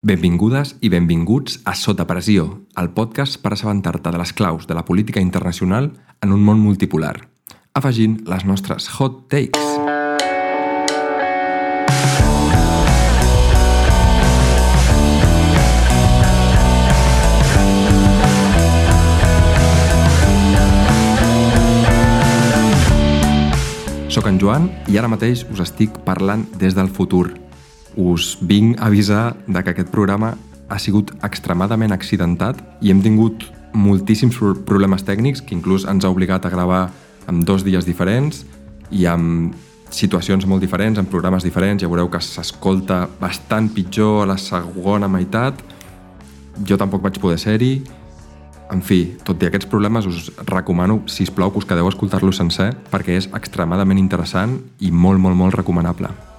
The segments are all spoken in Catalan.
Benvingudes i benvinguts a Sota Pressió, el podcast per assabentar-te de les claus de la política internacional en un món multipolar, afegint les nostres hot takes. Soc en Joan i ara mateix us estic parlant des del futur. Us vinc a avisar de que aquest programa ha sigut extremadament accidentat i hem tingut moltíssims pro- problemes tècnics que inclús ens ha obligat a gravar en dos dies diferents i amb situacions molt diferents, en programes diferents. Ja veureu que s'escolta bastant pitjor a la segona meitat. Jo tampoc vaig poder ser-hi. En fi, tot i aquests problemes, us recomano, si us plau, que us quedeu a escoltar-lo sencer, perquè és extremadament interessant i molt, molt, molt recomanable.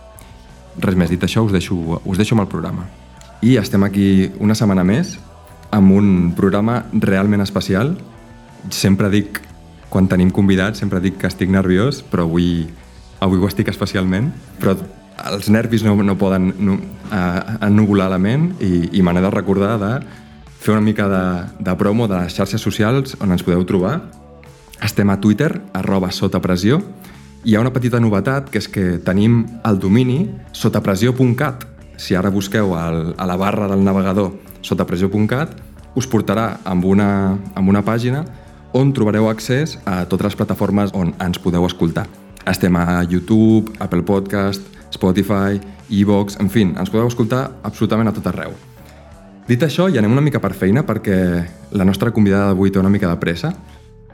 Res més, dit això, us deixo, us deixo amb el programa. I estem aquí una setmana més amb un programa realment especial. Sempre dic, quan tenim convidats, sempre dic que estic nerviós, però avui, avui ho estic especialment. Però els nervis no, no poden no, uh, ennubular la ment i, i me n'he de recordar de fer una mica de, de promo de les xarxes socials on ens podeu trobar. Estem a Twitter, arroba sota pressió, hi ha una petita novetat, que és que tenim el domini sotapressió.cat. Si ara busqueu al, a la barra del navegador sotapressió.cat, us portarà amb una, amb una pàgina on trobareu accés a totes les plataformes on ens podeu escoltar. Estem a YouTube, Apple Podcast, Spotify, Evox, en fi, ens podeu escoltar absolutament a tot arreu. Dit això, ja anem una mica per feina perquè la nostra convidada d'avui té una mica de pressa,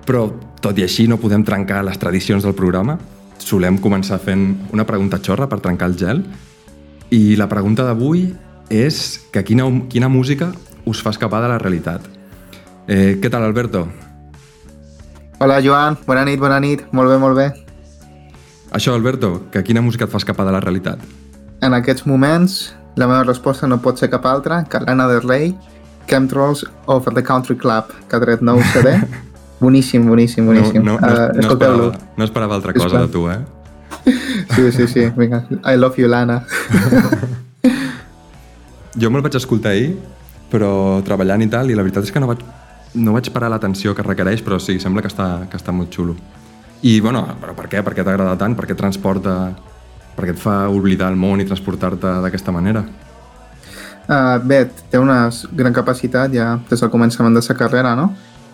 però tot i així no podem trencar les tradicions del programa. Solem començar fent una pregunta xorra per trencar el gel i la pregunta d'avui és que quina, quina música us fa escapar de la realitat. Eh, què tal, Alberto? Hola, Joan. Bona nit, bona nit. Molt bé, molt bé. Això, Alberto, que quina música et fa escapar de la realitat? En aquests moments, la meva resposta no pot ser cap altra que Lana Del Rey, Chemtrails of the Country Club, que ha tret nou CD. Boníssim, boníssim, boníssim. No, no, no, uh, no, esperava, no esperava altra cosa Esclar. de tu, eh? Sí, sí, sí. Vinga. I love you, Lana. Jo me'l vaig escoltar ahir, però treballant i tal, i la veritat és que no vaig, no vaig parar l'atenció que requereix, però sí, sembla que està, que està molt xulo. I, bueno, però per què? Per què t'agrada tant? Per què transporta... Per què et fa oblidar el món i transportar-te d'aquesta manera? Uh, bé, té una gran capacitat ja des del començament de la carrera, no?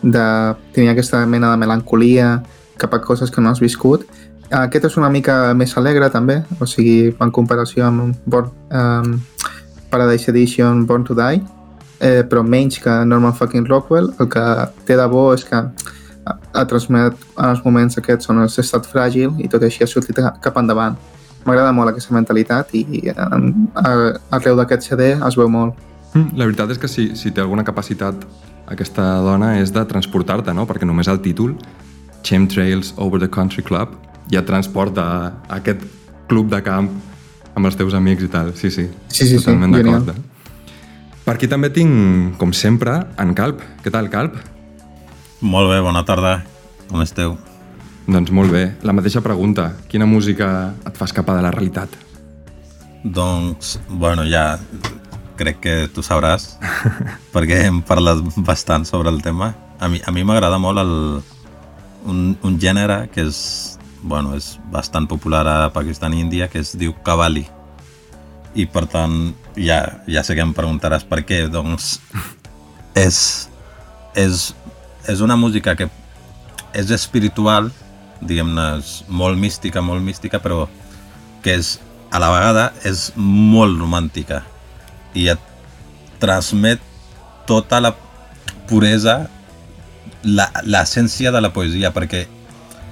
De tenir aquesta mena de melancolia cap a coses que no has viscut. Aquest és una mica més alegre, també, o sigui, en comparació amb Born, um, Paradise Edition Born to Die, eh, però menys que Norman fucking Rockwell. El que té de bo és que ha, transmet en els moments aquests on has estat fràgil i tot i així ha sortit cap endavant. M'agrada molt aquesta mentalitat i eh, a- arreu d'aquest CD es veu molt. Mm, La veritat és que si, si té alguna capacitat aquesta dona és de transportar-te, no? Perquè només el títol, Chemtrails Over the Country Club, ja et transporta a, aquest club de camp amb els teus amics i tal. Sí, sí. Sí, sí, sí, Totalment genial. d'acord. eh? Per aquí també tinc, com sempre, en Calp. Què tal, Calp? Molt bé, bona tarda. Com esteu? Doncs molt bé. La mateixa pregunta. Quina música et fa escapar de la realitat? Doncs, bueno, ja crec que tu sabràs, perquè hem parlat bastant sobre el tema. A mi m'agrada molt el, un, un gènere que és, bueno, és bastant popular a Pakistan i Índia, que es diu Kavali. I per tant, ja, ja sé que em preguntaràs per què. Doncs és, és, és una música que és espiritual, diguem-ne, és molt mística, molt mística, però que és, a la vegada és molt romàntica i et transmet tota la puresa, la- l'essència de la poesia, perquè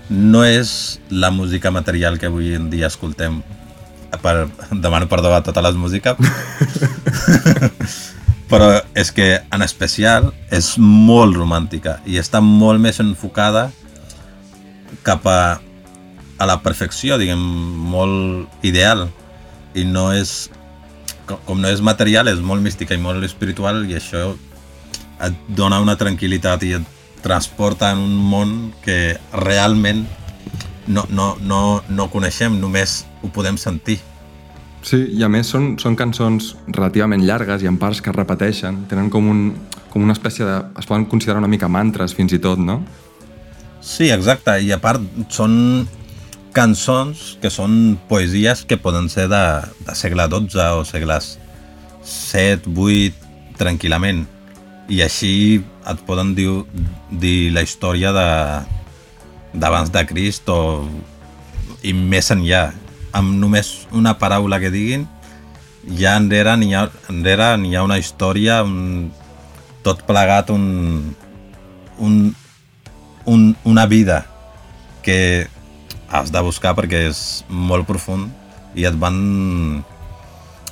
no és la música material que avui en dia escoltem per, demano perdó a tota la música però és que en especial és molt romàntica i està molt més enfocada cap a, a la perfecció, diguem, molt ideal i no és com, com no és material, és molt mística i molt espiritual i això et dona una tranquil·litat i et transporta en un món que realment no, no, no, no coneixem, només ho podem sentir. Sí, i a més són, són cançons relativament llargues i en parts que es repeteixen. Tenen com, un, com una espècie de... es poden considerar una mica mantres fins i tot, no? Sí, exacte. I a part són cançons que són poesies que poden ser de, de segle XII o segles 7, 8, tranquil·lament. I així et poden dir, dir la història de d'abans de Crist o i més enllà. Amb només una paraula que diguin, ja enrere n'hi ha, enrere n'hi ha una història, un, tot plegat un, un, un, una vida que has de buscar perquè és molt profund i et van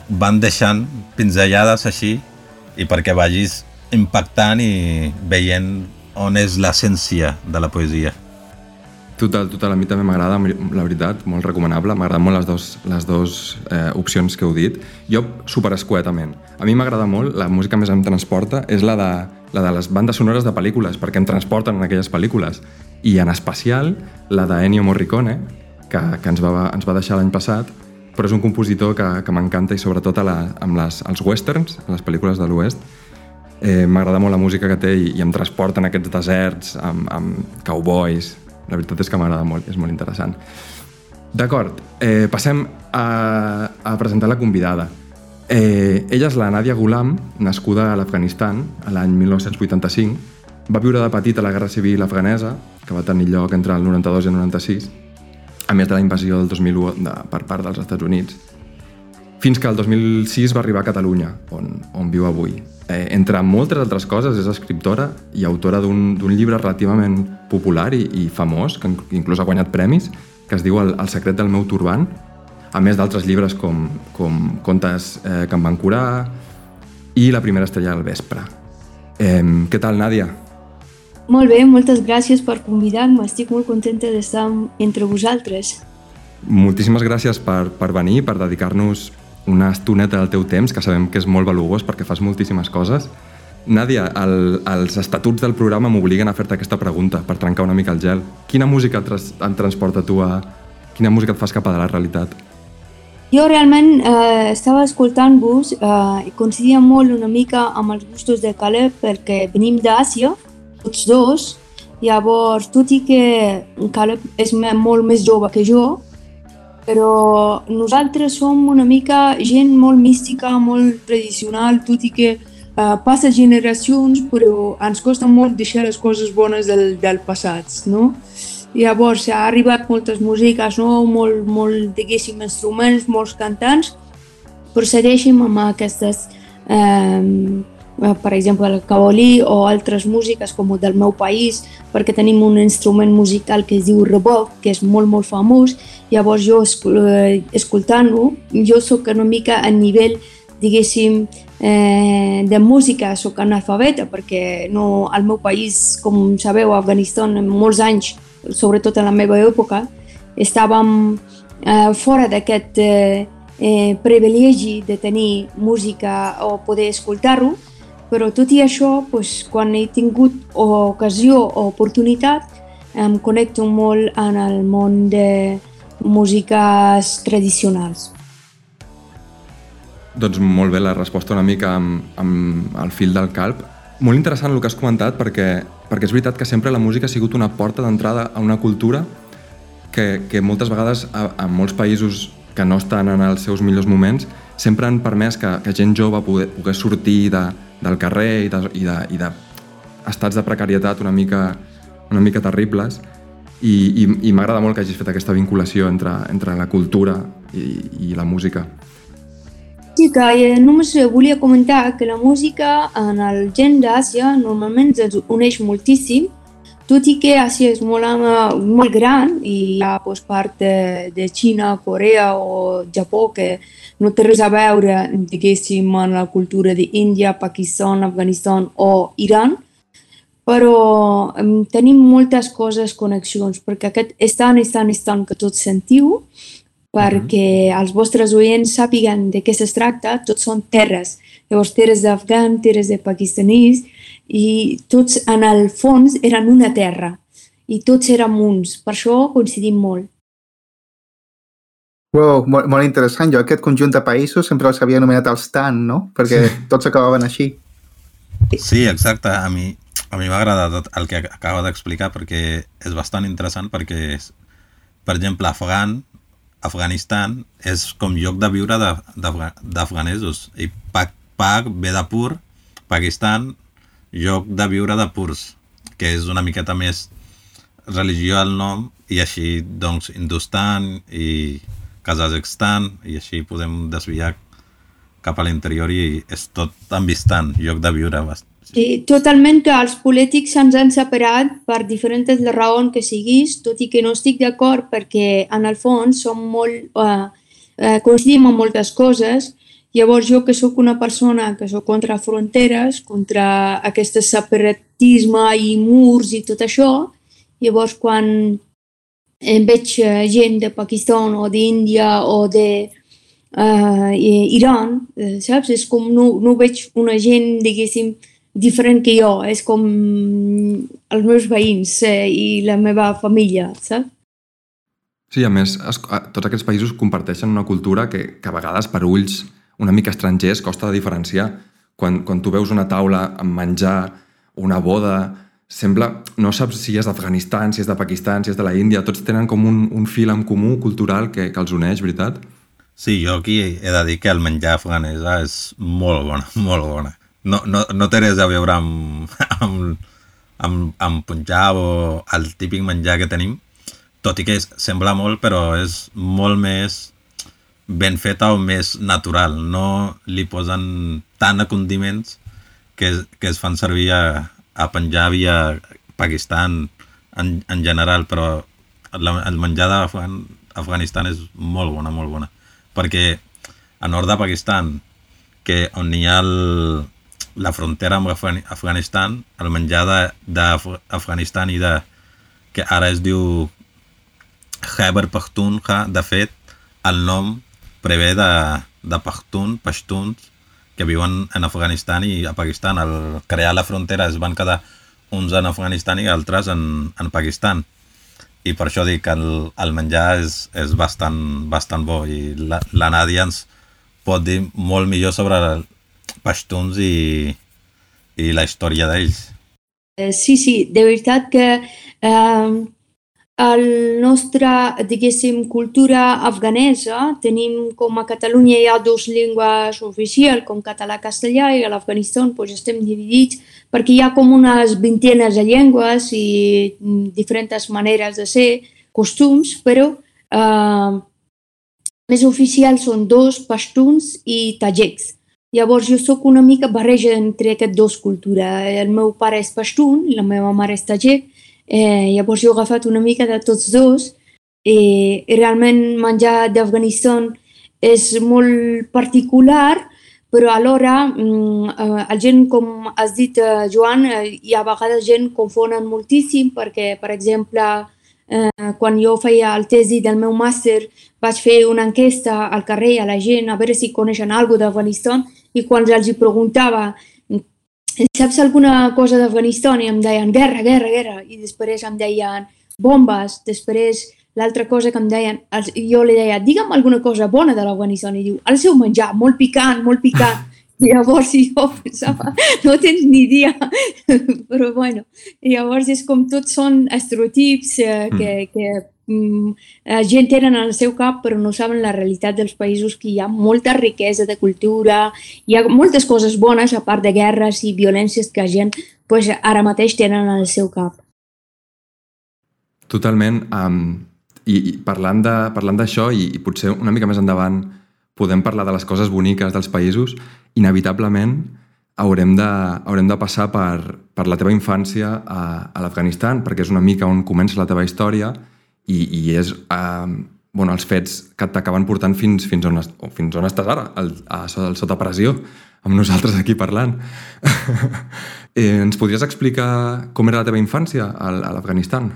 van deixant pinzellades així i perquè vagis impactant i veient on és l'essència de la poesia. Total, total, a mi també m'agrada, la veritat, molt recomanable. M'agraden molt les dos, les dos eh, opcions que heu dit. Jo, super escuetament. A mi m'agrada molt, la música més em transporta, és la de, la de les bandes sonores de pel·lícules, perquè em transporten en aquelles pel·lícules. I en especial la d'Ennio Morricone, que, que ens, va, ens va deixar l'any passat, però és un compositor que, que m'encanta i sobretot a la, amb les, els westerns, les pel·lícules de l'Oest, eh, m'agrada molt la música que té i, i em transporta en aquests deserts amb, amb cowboys, la veritat és que m'agrada molt, és molt interessant. D'acord, eh, passem a, a presentar la convidada. Eh, ella és la Nadia Ghulam, nascuda a l'Afganistan l'any 1985. Va viure de petit a la Guerra Civil afganesa, que va tenir lloc entre el 92 i el 96, a més de la invasió del 2001 de, per part dels Estats Units, fins que el 2006 va arribar a Catalunya, on, on viu avui. Eh, entre moltes altres coses, és escriptora i autora d'un llibre relativament popular i, i famós, que inclús ha guanyat premis, que es diu El, el secret del meu turbant, a més d'altres llibres com, com Contes eh, que em van curar i La primera estrella al vespre. Eh, què tal, Nàdia? Molt bé, moltes gràcies per convidar-me. Estic molt contenta d'estar entre vosaltres. Moltíssimes gràcies per, per venir, per dedicar-nos una estoneta del teu temps, que sabem que és molt valuós perquè fas moltíssimes coses. Nàdia, el, els estatuts del programa m'obliguen a fer-te aquesta pregunta per trencar una mica el gel. Quina música et, et transporta tu a... Quina música et fas cap a la realitat? Jo realment eh, estava escoltant-vos eh, i coincidia molt una mica amb els gustos de Caleb perquè venim d'Àsia, tots dos, llavors, tot i que Caleb és molt més jove que jo, però nosaltres som una mica gent molt mística, molt tradicional, tot i que uh, passa generacions, però ens costa molt deixar les coses bones del, del passat, no? Llavors ha arribat moltes músiques, no? molt, molt, diguéssim, instruments, molts cantants, però segueixem amb aquestes eh, per exemple el cabolí o altres músiques com el del meu país perquè tenim un instrument musical que es diu reboc, que és molt molt famós. Llavors jo eh, escoltant-lo jo sóc una mica a nivell diguéssim eh, de música sóc analfabeta perquè no, al meu país com sabeu Afganistan en molts anys sobretot en la meva època estàvem eh, fora d'aquest eh, eh, privilegi de tenir música o poder escoltar-ho però tot i això, doncs, quan he tingut ocasió o oportunitat, em connecto molt en el món de músiques tradicionals. Doncs molt bé la resposta una mica amb, amb el fil del calp. Molt interessant el que has comentat perquè, perquè és veritat que sempre la música ha sigut una porta d'entrada a una cultura que, que moltes vegades a, a molts països que no estan en els seus millors moments sempre han permès que, que gent jove poder, pogués sortir de, del carrer i de, i de, i de estats de precarietat una mica, una mica terribles i, i, i m'agrada molt que hagis fet aquesta vinculació entre, entre la cultura i, i la música. Que eh, només volia comentar que la música en el gent d'Àsia normalment es uneix moltíssim, tot i que Àsia és molt, molt gran i hi ha doncs, part de, de Xina, Corea o Japó que no té res a veure, diguéssim, amb la cultura d'Índia, Pakistan, Afganistan o Iran, però tenim moltes coses, connexions, perquè aquest és tan, és tan, és tan que tots sentiu, perquè -huh. els vostres oients sàpiguen de què es tracta, tots són terres. Llavors, terres d'afgan, terres de pakistanís, i tots en el fons eren una terra, i tots érem uns. Per això coincidim molt. Wow, molt, molt interessant. Jo aquest conjunt de països sempre els havia anomenat els TAN, no? Perquè sí. tots acabaven així. Sí, exacte. A mi a mi m'agrada tot el que acaba d'explicar perquè és bastant interessant perquè, és, per exemple, Afgan, Afganistan és com lloc de viure d'afganesos i Pak, Pak ve de pur, Pakistan, lloc de viure de purs, que és una miqueta més religió al nom i així doncs Hindustan i Kazakhstan i així podem desviar cap a l'interior i és tot envistant, lloc de viure. Sí, totalment que els polítics se'ns han separat per diferents raons que siguis, tot i que no estic d'acord perquè en el fons som molt, eh, eh, coincidim en moltes coses, Llavors jo que sóc una persona que sóc contra fronteres, contra aquest separatisme i murs i tot això, llavors quan veig eh, gent de Pakistan o d'Índia o de uh, Iran, eh, saps? És com no, no veig una gent, diguéssim, diferent que jo, és com els meus veïns eh, i la meva família, saps? Sí, a més, es, tots aquests països comparteixen una cultura que, que a vegades per ulls una mica estrangers costa de diferenciar. Quan, quan tu veus una taula amb menjar, una boda, sembla, no saps si és d'Afganistan, si és de Pakistan, si és de la Índia, tots tenen com un, un fil en comú cultural que, que els uneix, veritat? Sí, jo aquí he de dir que el menjar afganesa és molt bona, molt bona. No, no, no té res a veure amb, amb, amb, amb Punjab o el típic menjar que tenim, tot i que és, sembla molt, però és molt més ben feta o més natural. No li posen tant a condiments que, que es fan servir a, a Punjab i a Pakistan en, en general, però la, el menjar d'Afganistan és molt bona, molt bona. Perquè a nord de Pakistan, que on hi ha el, la frontera amb Afganistan, el menjar d'Afganistan i de que ara es diu Khyber Pakhtunkhwa, de fet, el nom prevé de, de Pakhtun, Pashtuns, que viuen en Afganistan i a Pakistan. Al crear la frontera es van quedar uns en Afganistan i altres en, en Pakistan. I per això dic que el, el menjar és, és bastant, bastant bo i la, la Nàdia ens pot dir molt millor sobre Pashtuns i, i la història d'ells. Eh, sí, sí, de veritat que eh, el nostre, diguéssim, cultura afganesa, tenim com a Catalunya hi ha dues llengües oficials, com català i a l'Afganistan doncs, estem dividits perquè hi ha com unes vintenes de llengües i diferents maneres de ser, costums, però eh, més oficials són dos, pastuns i tajics. Llavors jo sóc una mica barreja entre aquestes dues cultures. El meu pare és pastun i la meva mare és tajik, Eh, llavors jo he agafat una mica de tots dos eh, i realment menjar d'Afganistan és molt particular, però alhora mm, eh, el gent, com has dit, eh, Joan, eh, hi ha vegades gent confonen moltíssim perquè, per exemple, eh, quan jo feia el tesi del meu màster vaig fer una enquesta al carrer a la gent a veure si coneixen alguna d'Afganistan i quan els preguntava saps alguna cosa d'Afganistan? I em deien guerra, guerra, guerra. I després em deien bombes. Després l'altra cosa que em deien, jo li deia, digue'm alguna cosa bona de l'Afganistan. I diu, el seu menjar, molt picant, molt picant. I llavors jo pensava, no tens ni idea. Però bueno, llavors és com tots són estereotips eh, que, mm. que la gent tenen en el seu cap però no saben la realitat dels països que hi ha molta riquesa de cultura, hi ha moltes coses bones a part de guerres i violències que la gent pues, ara mateix tenen en el seu cap. Totalment. Um, I, i parlant d'això, i, i potser una mica més endavant podem parlar de les coses boniques dels països, inevitablement haurem de, haurem de passar per, per la teva infància a, a l'Afganistan, perquè és una mica on comença la teva història i, i és eh, bueno, els fets que t'acaben portant fins, fins, on, o fins on estàs ara, al, a, a, sota pressió, amb nosaltres aquí parlant. eh, ens podries explicar com era la teva infància a, a l'Afganistan?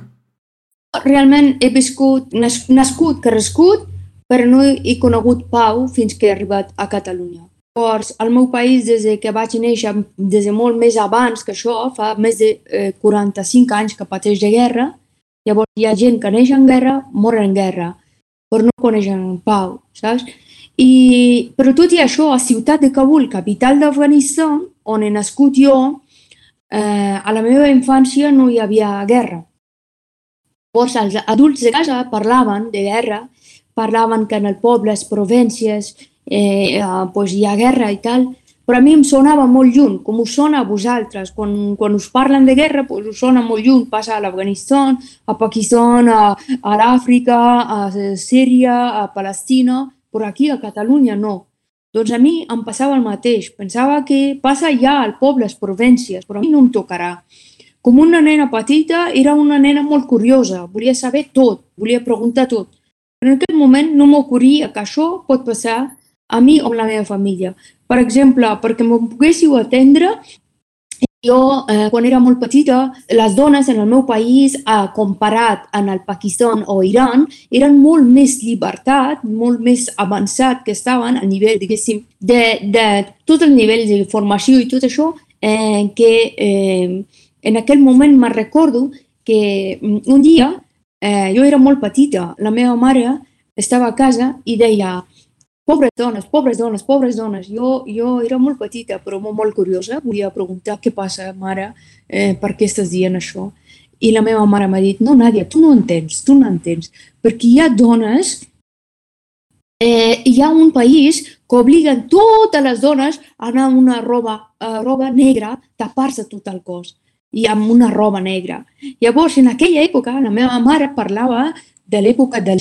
Realment he viscut, nas, nascut, crescut, però no he conegut pau fins que he arribat a Catalunya. Llavors, al meu país, des que vaig néixer, des de molt més abans que això, fa més de eh, 45 anys que pateix de guerra, Llavors hi ha gent que neix en guerra, mor en guerra. però no coneixen en pau, saps? I, però tot i això, a ciutat de Kabul, capital d'Afganistan, on he nascut jo, eh, a la meva infància no hi havia guerra. Llavors, els adults de casa parlaven de guerra, parlaven que en el poble, les províncies, eh, eh, pues hi ha guerra i tal, però a mi em sonava molt lluny, com us sona a vosaltres. Quan, quan us parlen de guerra, pues us sona molt lluny. Passa a l'Afganistan, a Pakistan, a, a l'Àfrica, a Síria, a Palestina, però aquí a Catalunya no. Doncs a mi em passava el mateix. Pensava que passa ja al poble, les províncies, però a mi no em tocarà. Com una nena petita, era una nena molt curiosa, volia saber tot, volia preguntar tot. Però en aquest moment no m'ocorria que això pot passar a mi o a la meva família. Per exemple, perquè m'ho poguéssiu atendre, jo, eh, quan era molt petita, les dones en el meu país, eh, comparat en el Pakistan o Iran, eren molt més llibertat, molt més avançat que estaven a nivell, diguéssim, de, de tot el nivell d'informació i tot això, eh, que eh, en aquell moment me recordo que mm, un dia, eh, jo era molt petita, la meva mare estava a casa i deia pobres dones, pobres dones, pobres dones. Jo, jo era molt petita, però molt, curiosa. Volia preguntar què passa, mare, eh, per què estàs dient això? I la meva mare m'ha dit, no, Nàdia, tu no entens, tu no entens, perquè hi ha dones, eh, hi ha un país que obliguen totes les dones a anar amb una roba, eh, roba negra, tapar-se tot el cos i amb una roba negra. Llavors, en aquella època, la meva mare parlava de l'època del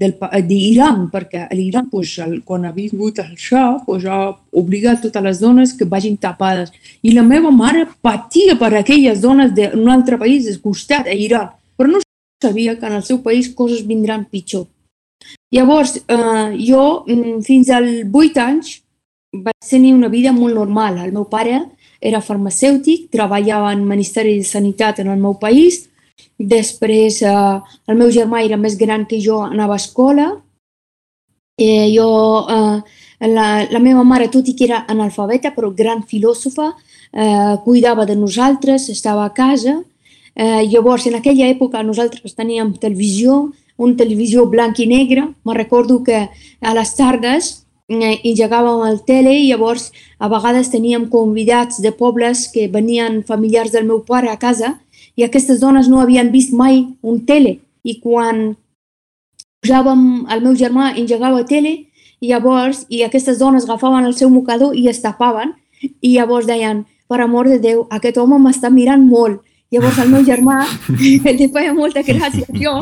Shah d'Iran, perquè a l'Iran, pues, el, quan ha vingut Shah, pues, ha obligat totes les dones que vagin tapades. I la meva mare patia per aquelles dones d'un altre país, del costat, a Iran, però no sabia que en el seu país coses vindran pitjor. Llavors, eh, jo, mm, fins als 8 anys, vaig tenir una vida molt normal. El meu pare era farmacèutic, treballava en Ministeri de Sanitat en el meu país, després eh, el meu germà era més gran que jo, anava a escola, eh, jo, eh, la, la meva mare, tot i que era analfabeta, però gran filòsofa, eh, cuidava de nosaltres, estava a casa, eh, llavors en aquella època nosaltres teníem televisió, una televisió blanc i negra, me recordo que a les tardes Eh, engegàvem el tele i llavors a vegades teníem convidats de pobles que venien familiars del meu pare a casa i aquestes dones no havien vist mai un tele i quan posàvem el meu germà engegava tele i llavors i aquestes dones agafaven el seu mocador i es tapaven i llavors deien per amor de Déu, aquest home m'està mirant molt Llavors el meu germà li feia molta gràcia jo.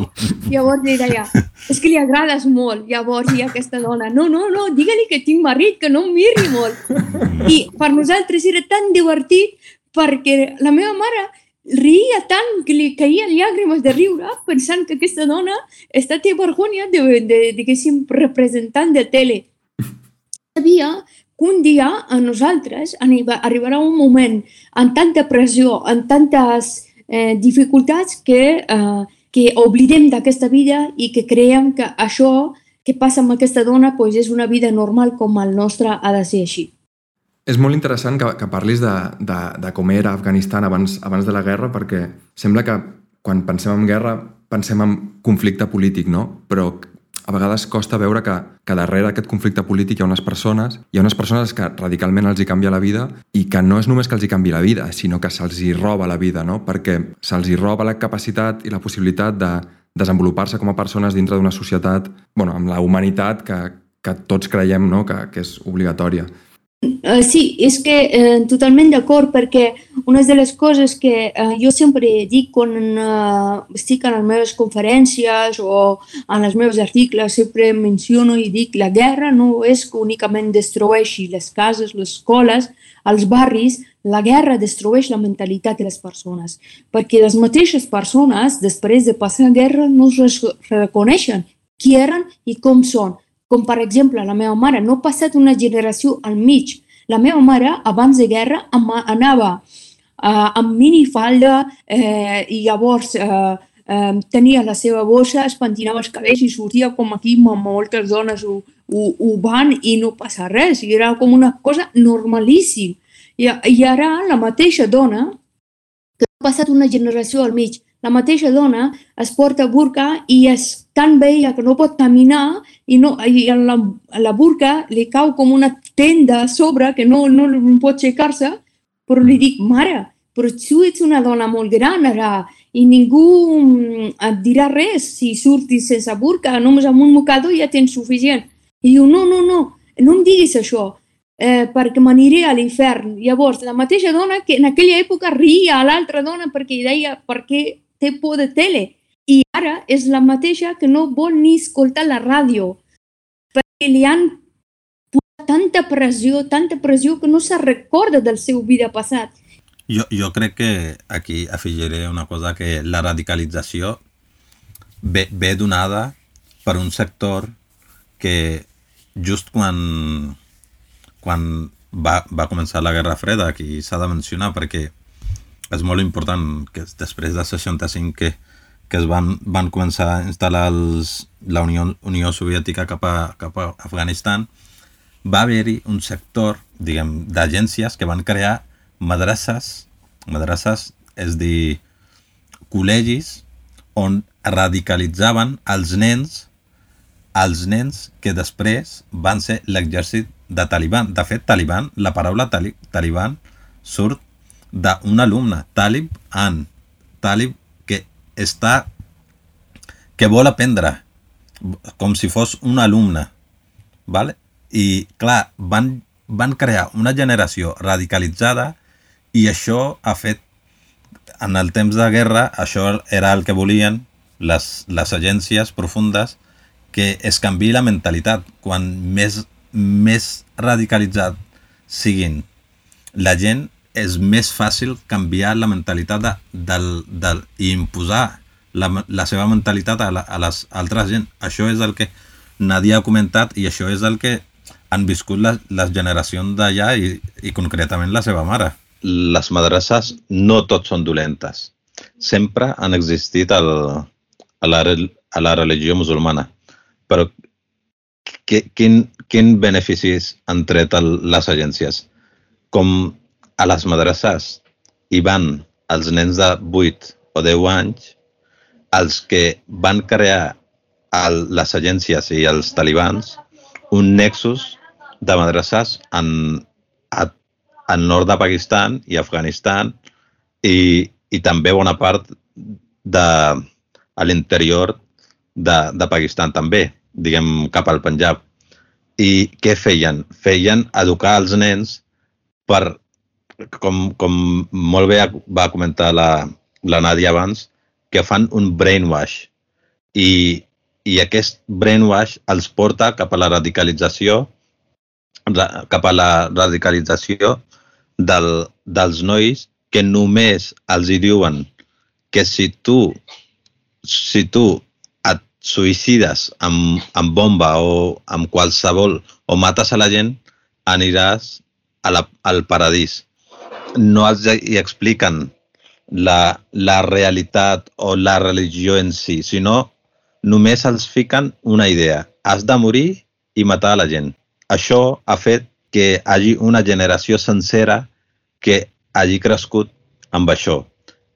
Llavors li deia, és que li agrades molt. Llavors ha aquesta dona, no, no, no, digue-li que tinc marit, que no em miri molt. I per nosaltres era tan divertit perquè la meva mare ria tant que li caïen llàgrimes de riure pensant que aquesta dona està té vergonya de, de, de, diguéssim, representant de tele. Sabia que un dia a nosaltres arribarà un moment amb tanta pressió, amb tantes eh, dificultats que, eh, que oblidem d'aquesta vida i que creiem que això que passa amb aquesta dona pues, és una vida normal com el nostre ha de ser així. És molt interessant que, que parlis de, de, de com era Afganistan abans, abans de la guerra perquè sembla que quan pensem en guerra pensem en conflicte polític, no? Però a vegades costa veure que, que darrere aquest conflicte polític hi ha unes persones, hi ha unes persones que radicalment els hi canvia la vida i que no és només que els hi canvi la vida, sinó que se'ls hi roba la vida, no? perquè se'ls hi roba la capacitat i la possibilitat de desenvolupar-se com a persones dintre d'una societat, bueno, amb la humanitat que, que tots creiem no? que, que és obligatòria. Uh, sí, és que eh, totalment d'acord perquè una de les coses que eh, jo sempre dic quan eh, estic en les meves conferències o en els meus articles, sempre menciono i dic la guerra no és que únicament destrueixi les cases, les escoles, els barris, la guerra destrueix la mentalitat de les persones, perquè les mateixes persones, després de passar la guerra, no es reconeixen qui eren i com són com per exemple la meva mare, no ha passat una generació al mig. La meva mare, abans de guerra, anava uh, amb minifalda eh, i llavors eh, eh, tenia la seva bossa, es pentinava els cabells i sortia com aquí, moltes dones ho, ho, ho van i no passa res. I era com una cosa normalíssima. I, I ara la mateixa dona, que ha passat una generació al mig, la mateixa dona es porta burca i és tan vella que no pot caminar i, no, i a, la, a la burca li cau com una tenda a sobre que no, no, no pot aixecar-se, però li dic, mare, però tu ets una dona molt gran ara i ningú et dirà res si surtis sense burca, només amb un mocador ja tens suficient. I diu, no, no, no, no em diguis això, eh, perquè m'aniré a l'infern. Llavors, la mateixa dona que en aquella època ria a l'altra dona perquè deia perquè té por de tele. I ara és la mateixa que no vol ni escoltar la ràdio perquè li han posat tanta pressió, tanta pressió que no se recorda del seu vida passat. Jo, jo crec que aquí afegiré una cosa, que la radicalització ve, ve donada per un sector que just quan, quan va, va començar la Guerra Freda, aquí s'ha de mencionar perquè és molt important que després de 65 que, que es van, van començar a instal·lar els, la Unió, Unió Soviètica cap a, cap a Afganistan, va haver-hi un sector, diguem, d'agències que van crear madrasses, madrasses és dir, col·legis on radicalitzaven els nens els nens que després van ser l'exèrcit de Taliban. De fet, Taliban, la paraula tali Taliban surt d'un alumne, Talib An. Talib que està que vol aprendre com si fos un alumne. ¿vale? I, clar, van, van crear una generació radicalitzada i això ha fet, en el temps de guerra, això era el que volien les, les agències profundes, que es canvi la mentalitat. Quan més, més radicalitzat siguin la gent, és més fàcil canviar la mentalitat de, del, del, i imposar la, la seva mentalitat a, la, a les altres gent. Això és el que Nadia ha comentat i això és el que han viscut les, les generacions d'allà i, i concretament la seva mare. Les madrasses no tots són dolentes. Sempre han existit el, a, la, a la religió musulmana. Però que, quin, quin beneficis han tret el, les agències? Com a les madrasses hi van els nens de 8 o 10 anys, els que van crear el, les agències i els talibans un nexus de madrasses en, en nord de Pakistan i Afganistan i, i també bona part de a l'interior de, de Pakistan també, diguem cap al Punjab. I què feien? Feien educar els nens per com, com molt bé va comentar la, la Nàdia abans, que fan un brainwash. I, I aquest brainwash els porta cap a la radicalització cap a la radicalització del, dels nois que només els hi diuen que si tu si tu et suïcides amb, amb bomba o amb qualsevol o mates a la gent, aniràs a la, al paradís no els hi expliquen la, la realitat o la religió en si, sinó només els fiquen una idea. Has de morir i matar la gent. Això ha fet que hi hagi una generació sencera que hagi crescut amb això.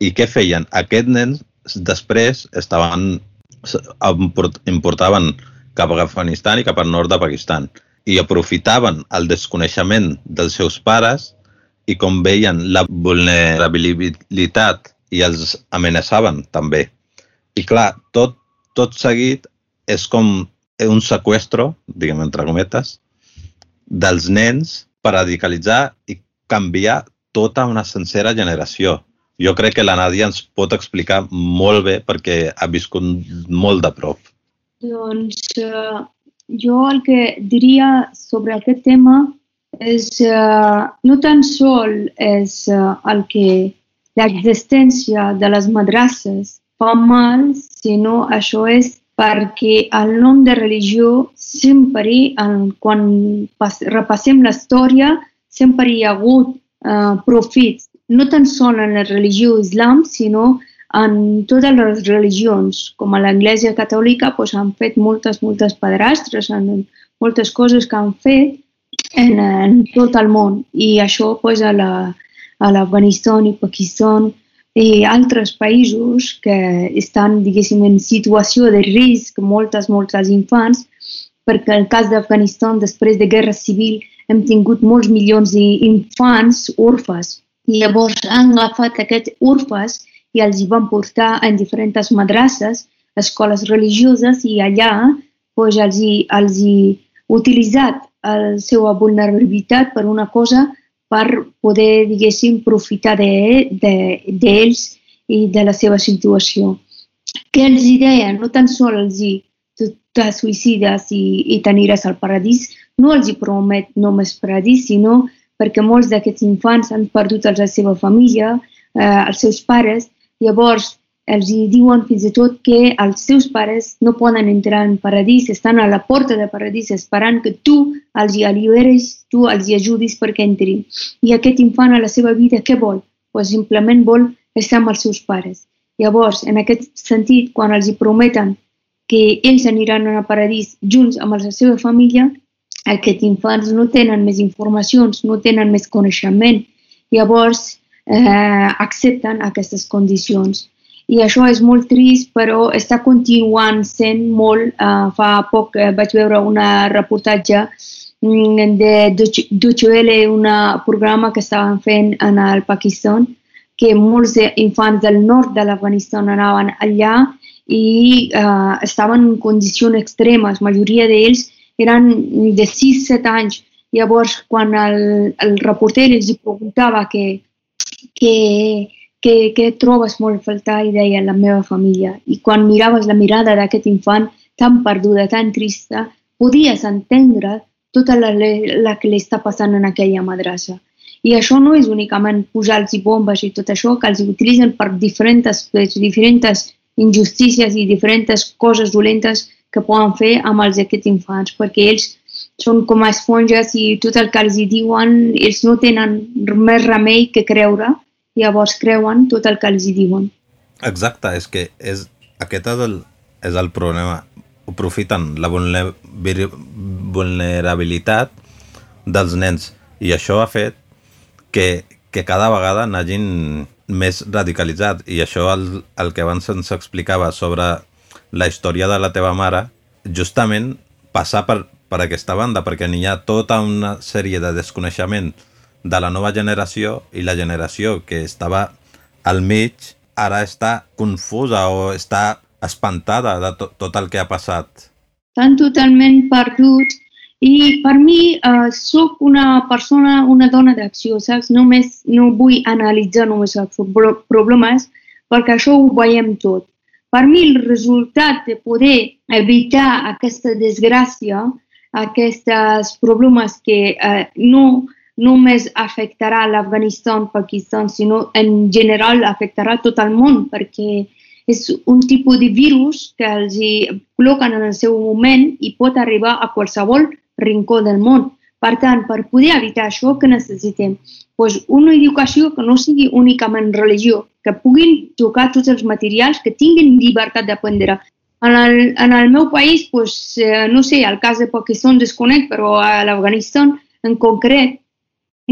I què feien? Aquests nens després estaven importaven cap a Afganistan i cap al nord de Pakistan i aprofitaven el desconeixement dels seus pares i com veien la vulnerabilitat i els amenaçaven també. I clar, tot, tot seguit és com un sequestro, diguem entre cometes, dels nens per radicalitzar i canviar tota una sencera generació. Jo crec que la Nàdia ens pot explicar molt bé perquè ha viscut molt de prop. Doncs uh, jo el que diria sobre aquest tema és, uh, no tan sol és uh, el que l'existència de les madrasses fa mal, sinó això és perquè el nom de religió sempre, en, quan pas, repassem la història, sempre hi ha hagut uh, profits, no tan sol en la religió islam, sinó en totes les religions, com a l'Església Catòlica, doncs, han fet moltes, moltes pedrastres, en moltes coses que han fet, en, en tot el món i això pues, a l'Afganistan la, a i Pakistan i altres països que estan, diguéssim, en situació de risc, moltes, moltes infants, perquè el cas d'Afganistan, després de guerra civil, hem tingut molts milions d'infants orfes. Llavors han agafat aquests orfes i els hi van portar en diferents madrasses, escoles religioses, i allà pues, els, hi, els hi utilitzat la seva vulnerabilitat per una cosa per poder, diguéssim, profitar d'ells de, de, i de la seva situació. Què els deia? No tan sols els hi tu te suïcides i, i t'aniràs al paradís, no els hi promet només paradís, sinó perquè molts d'aquests infants han perdut la seva família, eh, els seus pares, llavors els hi diuen fins i tot que els seus pares no poden entrar en paradís, estan a la porta de paradís esperant que tu els hi alliberes, tu els hi ajudis perquè entrin. I aquest infant a la seva vida què vol? Pues simplement vol estar amb els seus pares. Llavors, en aquest sentit, quan els hi prometen que ells aniran a paradís junts amb la seva família, aquests infants no tenen més informacions, no tenen més coneixement. Llavors, eh, accepten aquestes condicions i això és molt trist, però està continuant sent molt. Uh, fa poc uh, vaig veure un reportatge um, de Deutsche un programa que estaven fent en el Pakistan, que molts infants del nord de l'Afganistan anaven allà i uh, estaven en condicions extremes. La majoria d'ells eren de 6-7 anys. Llavors, quan el, el reporter els preguntava que, que que, que trobes molt a faltar, i deia, la meva família. I quan miraves la mirada d'aquest infant tan perduda, tan trista, podies entendre tota la, la que li està passant en aquella madrassa. I això no és únicament posar-los bombes i tot això, que els utilitzen per diferents, diferents injustícies i diferents coses dolentes que poden fer amb els aquests infants, perquè ells són com esponges i tot el que els diuen, ells no tenen més remei que creure llavors creuen tot el que els hi diuen. Exacte, és que és, aquest és el, és el problema. Aprofiten la vulnerabilitat dels nens i això ha fet que, que cada vegada n'hagin més radicalitzat i això el, el que abans ens explicava sobre la història de la teva mare justament passar per, per aquesta banda perquè n'hi ha tota una sèrie de desconeixement de la nova generació i la generació que estava al mig ara està confusa o està espantada de to tot el que ha passat. Estan totalment perduts i per mi uh, sóc una persona, una dona d'acció, saps? Només no vull analitzar només els problemes perquè això ho veiem tot. Per mi el resultat de poder evitar aquesta desgràcia, aquests problemes que uh, no només afectarà l'Afganistan, Pakistan, sinó en general afectarà tot el món, perquè és un tipus de virus que els hi col·loquen en el seu moment i pot arribar a qualsevol rincó del món. Per tant, per poder evitar això, que necessitem? Pues una educació que no sigui únicament religió, que puguin tocar tots els materials, que tinguin llibertat d'aprendre. En el, en el meu país, pues, eh, no sé, el cas de Pakistan desconec, però a l'Afganistan en concret,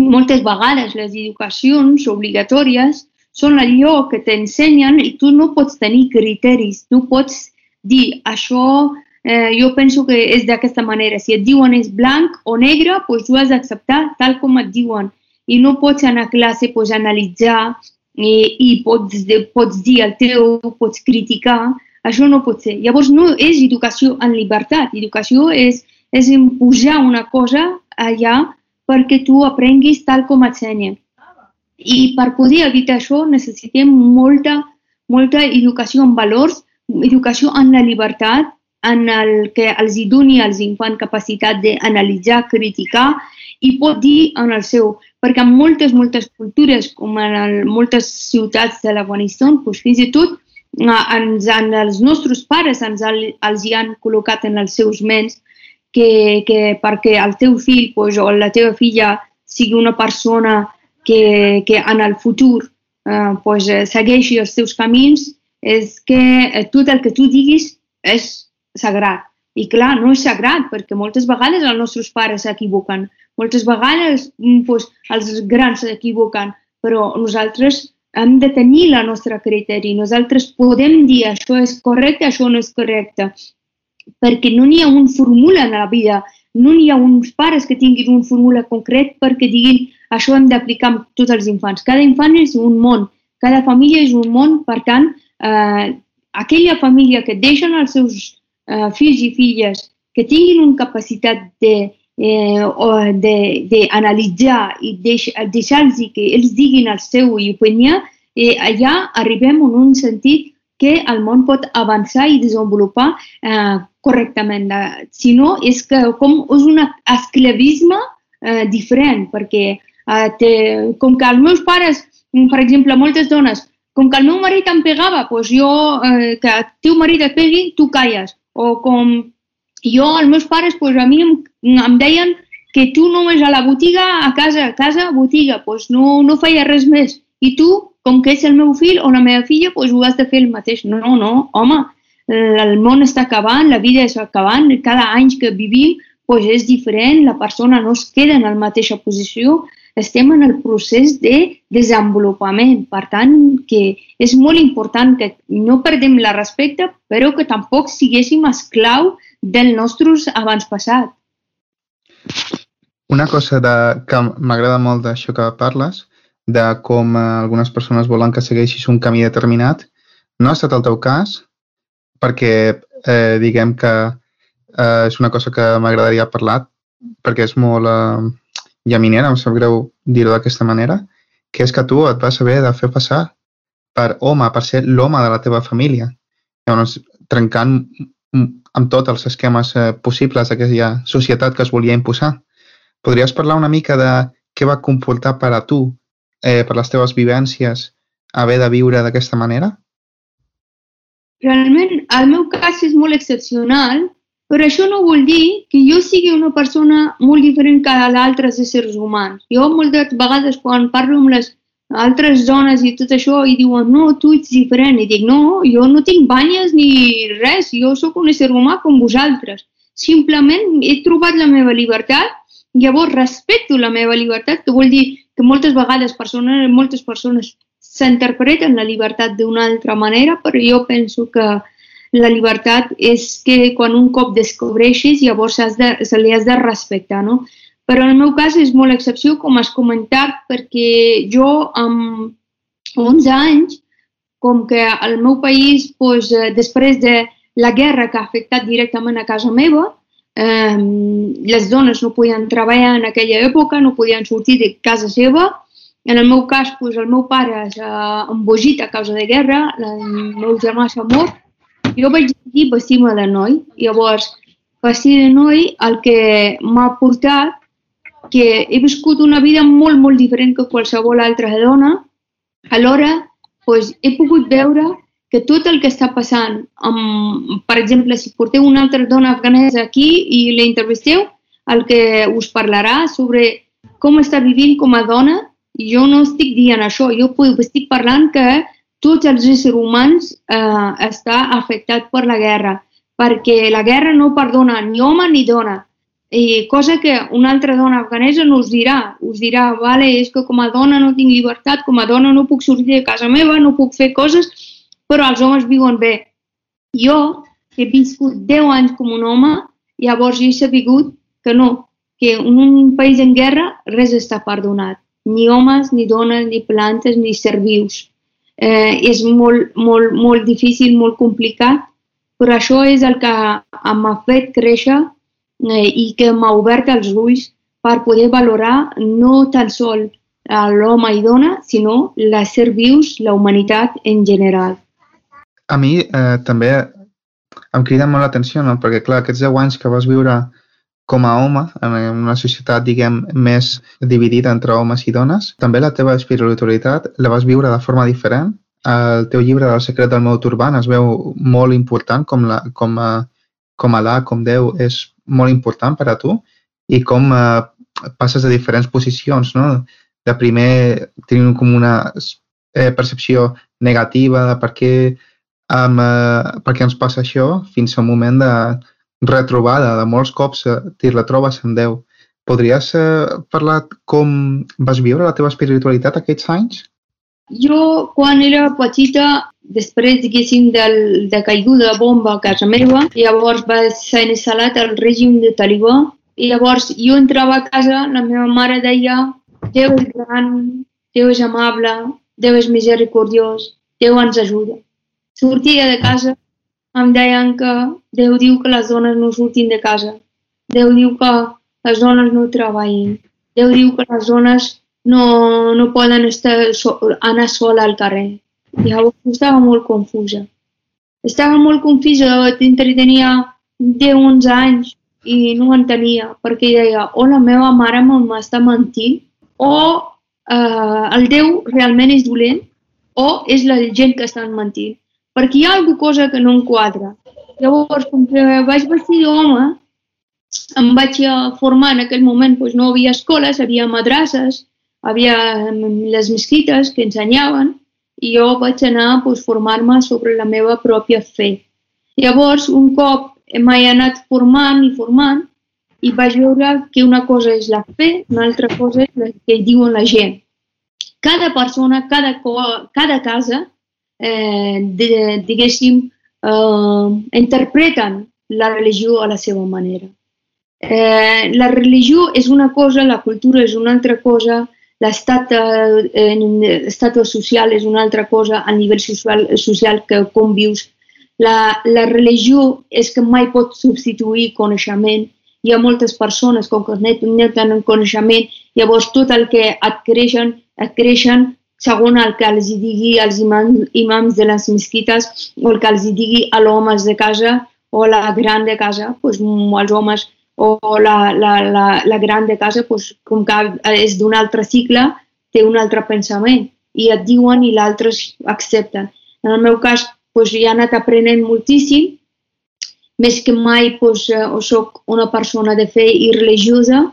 moltes vegades les educacions obligatòries són allò que t'ensenyen i tu no pots tenir criteris, tu pots dir això eh, jo penso que és d'aquesta manera. Si et diuen és blanc o negre, doncs tu has d'acceptar tal com et diuen. I no pots anar a classe, pots analitzar i, i pots, pots dir el teu, pots criticar. Això no pot ser. Llavors no és educació en llibertat. Educació és, és imposar una cosa allà perquè tu aprenguis tal com ensenya. I per poder evitar això necessitem molta, molta educació en valors, educació en la llibertat, en el que els hi doni als infants capacitat d'analitzar, criticar i pot dir en el seu. Perquè en moltes, moltes cultures, com en el, moltes ciutats de l'Afganistan, doncs fins i tot ens, en els nostres pares ens els hi han col·locat en els seus ments que, que perquè el teu fill pues, o la teva filla sigui una persona que, que en el futur eh, pues, segueixi els teus camins, és que eh, tot el que tu diguis és sagrat. I clar, no és sagrat, perquè moltes vegades els nostres pares s'equivoquen, moltes vegades pues, els grans s'equivoquen, però nosaltres hem de tenir la nostra criteri. Nosaltres podem dir això és correcte, això no és correcte, perquè no n'hi ha un fórmula en la vida, no n'hi ha uns pares que tinguin un fórmula concret perquè diguin això hem d'aplicar amb tots els infants. Cada infant és un món, cada família és un món, per tant, eh, aquella família que deixen els seus eh, fills i filles que tinguin una capacitat de eh, d'analitzar i deix, deixar-los que ells diguin el seu opinió, eh, allà arribem en un sentit que el món pot avançar i desenvolupar eh, correctament. Si no, és que com és un esclavisme eh, diferent, perquè eh, té, com que els meus pares, per exemple, moltes dones, com que el meu marit em pegava, doncs jo, eh, que el teu marit et pegui, tu calles. O com jo, els meus pares, doncs a mi em, em deien que tu només a la botiga, a casa, a casa, botiga, doncs no, no feia res més. I tu, com que ets el meu fill o la meva filla, doncs ho has de fer el mateix. No, no, home, el món està acabant, la vida està acabant, cada any que vivim doncs és diferent, la persona no es queda en la mateixa posició, estem en el procés de desenvolupament. Per tant, que és molt important que no perdem la respecte, però que tampoc siguéssim esclau del nostre abans passat. Una cosa de, que m'agrada molt d'això que parles, de com eh, algunes persones volen que segueixis un camí determinat, no ha estat el teu cas, perquè eh, diguem que eh, és una cosa que m'agradaria parlar, perquè és molt, eh, llaminera, em sap greu dir-ho d'aquesta manera, que és que tu et vas haver de fer passar per home, per ser l'home de la teva família. Llavors, trencant amb tots els esquemes eh, possibles d'aquella societat que es volia imposar. Podries parlar una mica de què va comportar per a tu, eh, per les teves vivències, haver de viure d'aquesta manera? Realment, el meu cas és molt excepcional però això no vol dir que jo sigui una persona molt diferent que d'altres éssers humans. Jo moltes vegades quan parlo amb les altres dones i tot això i diuen no, tu ets diferent. I dic no, jo no tinc banyes ni res, jo sóc un ésser humà com vosaltres. Simplement he trobat la meva llibertat, llavors respecto la meva llibertat, que vol dir que moltes vegades persones, moltes persones s'interpreten la llibertat d'una altra manera, però jo penso que la llibertat és que quan un cop descobreixes llavors has de, se li has de respectar, no? Però en el meu cas és molt excepció, com has comentat, perquè jo amb 11 anys, com que al meu país, doncs, després de la guerra que ha afectat directament a casa meva, eh, les dones no podien treballar en aquella època, no podien sortir de casa seva. En el meu cas, doncs, el meu pare s'ha embogit a causa de guerra, el meu germà s'ha mort, jo vaig dir vestir-me de noi. Llavors, vestir de noi el que m'ha portat que he viscut una vida molt, molt diferent que qualsevol altra dona. Alhora, doncs, he pogut veure que tot el que està passant, amb, per exemple, si porteu una altra dona afganesa aquí i la entrevisteu, el que us parlarà sobre com està vivint com a dona, jo no estic dient això, jo estic parlant que tots els éssers humans eh, està afectat per la guerra, perquè la guerra no perdona ni home ni dona. I cosa que una altra dona afganesa no us dirà. Us dirà, vale, és que com a dona no tinc llibertat, com a dona no puc sortir de casa meva, no puc fer coses, però els homes viuen bé. Jo he viscut 10 anys com un home, llavors he sabut que no, que en un país en guerra res està perdonat. Ni homes, ni dones, ni plantes, ni ser vius eh, és molt, molt, molt difícil, molt complicat, però això és el que m'ha fet créixer eh, i que m'ha obert els ulls per poder valorar no tan sol l'home i dona, sinó les ser vius, la humanitat en general. A mi eh, també em crida molt l'atenció, no? perquè clar, aquests 10 anys que vas viure com a home, en una societat, diguem, més dividida entre homes i dones, també la teva espiritualitat la vas viure de forma diferent. El teu llibre del secret del meu turban es veu molt important, com, la, com, a, com Alà, com Déu, és molt important per a tu i com eh, passes a diferents posicions, no? De primer tenir com una eh, percepció negativa de per què, um, eh, per què ens passa això, fins al moment de, retrobada, de molts cops eh, t'hi retrobes en Déu. Podries eh, parlar com vas viure la teva espiritualitat aquests anys? Jo, quan era petita, després, diguéssim, del, de caiguda de bomba a casa meva, llavors va ser instal·lat el règim de talibà i llavors jo entrava a casa, la meva mare deia Déu és gran, Déu és amable, Déu és misericordiós, Déu ens ajuda. Sortia de casa, em deien que Déu diu que les dones no surtin de casa. Déu diu que les dones no treballin. Déu diu que les dones no, no poden estar so, anar sola al carrer. I llavors estava molt confusa. Estava molt confusa, tenia 10-11 anys i no entenia perquè deia o la meva mare m'està mentint o eh, el Déu realment és dolent o és la gent que estan mentint. Perquè hi ha alguna cosa que no em quadra. Llavors, com que vaig vestir d'home, em vaig formar en aquell moment, doncs no havia escoles, havia madrasses, havia les mesquites que ensenyaven i jo vaig anar a doncs, formar-me sobre la meva pròpia fe. Llavors, un cop m'he anat formant i formant i vaig veure que una cosa és la fe, una altra cosa és el que diuen la gent. Cada persona, cada, cada casa, eh, diguéssim, eh, interpreten la religió a la seva manera. Eh, la religió és una cosa, la cultura és una altra cosa, l'estat eh, social és una altra cosa, a nivell social, social que com vius la, la religió és que mai pot substituir coneixement. Hi ha moltes persones que no tenen coneixement, llavors tot el que adquireixen, adquireixen segons el que els digui els imams, imams de les mesquites o el que els digui a l'home de casa o la gran de casa, doncs, els homes o la, la, la, la gran de casa, doncs, com que és d'un altre cicle, té un altre pensament i et diuen i l'altre accepten. En el meu cas, doncs, he anat aprenent moltíssim, més que mai doncs, soc una persona de fe i religiosa,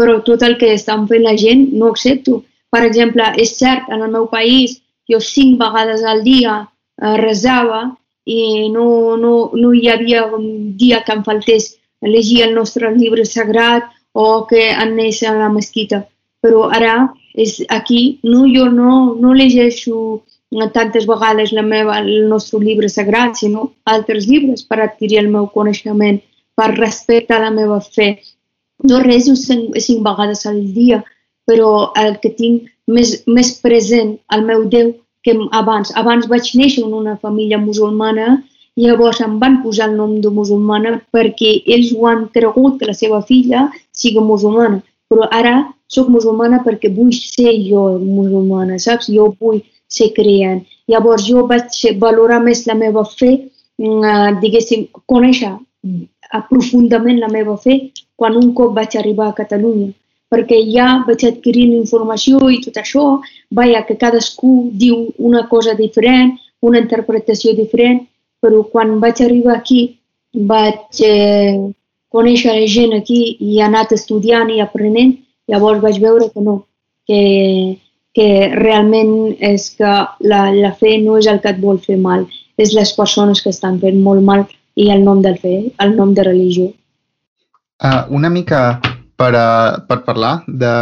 però tot el que estan fent la gent no ho accepto. Per exemple, és cert, en el meu país jo cinc vegades al dia eh, resava i no, no, no hi havia un dia que em faltés llegir el nostre llibre sagrat o que anés a la mesquita. Però ara és aquí, no, jo no, no llegeixo tantes vegades la meva, el nostre llibre sagrat, sinó altres llibres per adquirir el meu coneixement, per respectar la meva fe. No rezo cinc, cinc vegades al dia, però el que tinc més, més present al meu Déu que abans. Abans vaig néixer en una família musulmana i llavors em van posar el nom de musulmana perquè ells ho han cregut que la seva filla sigui musulmana. Però ara sóc musulmana perquè vull ser jo musulmana, saps? Jo vull se creen. Llavors jo vaig valorar més la meva fe, mm, diguéssim, conèixer profundament la meva fe quan un cop vaig arribar a Catalunya perquè ja vaig adquirint informació i tot això, veia que cadascú diu una cosa diferent, una interpretació diferent, però quan vaig arribar aquí vaig eh, conèixer la gent aquí i he anat estudiant i aprenent, llavors vaig veure que no, que que realment és que la, la fe no és el que et vol fer mal, és les persones que estan fent molt mal i el nom del fe, el nom de religió. Uh, una mica per, uh, per parlar de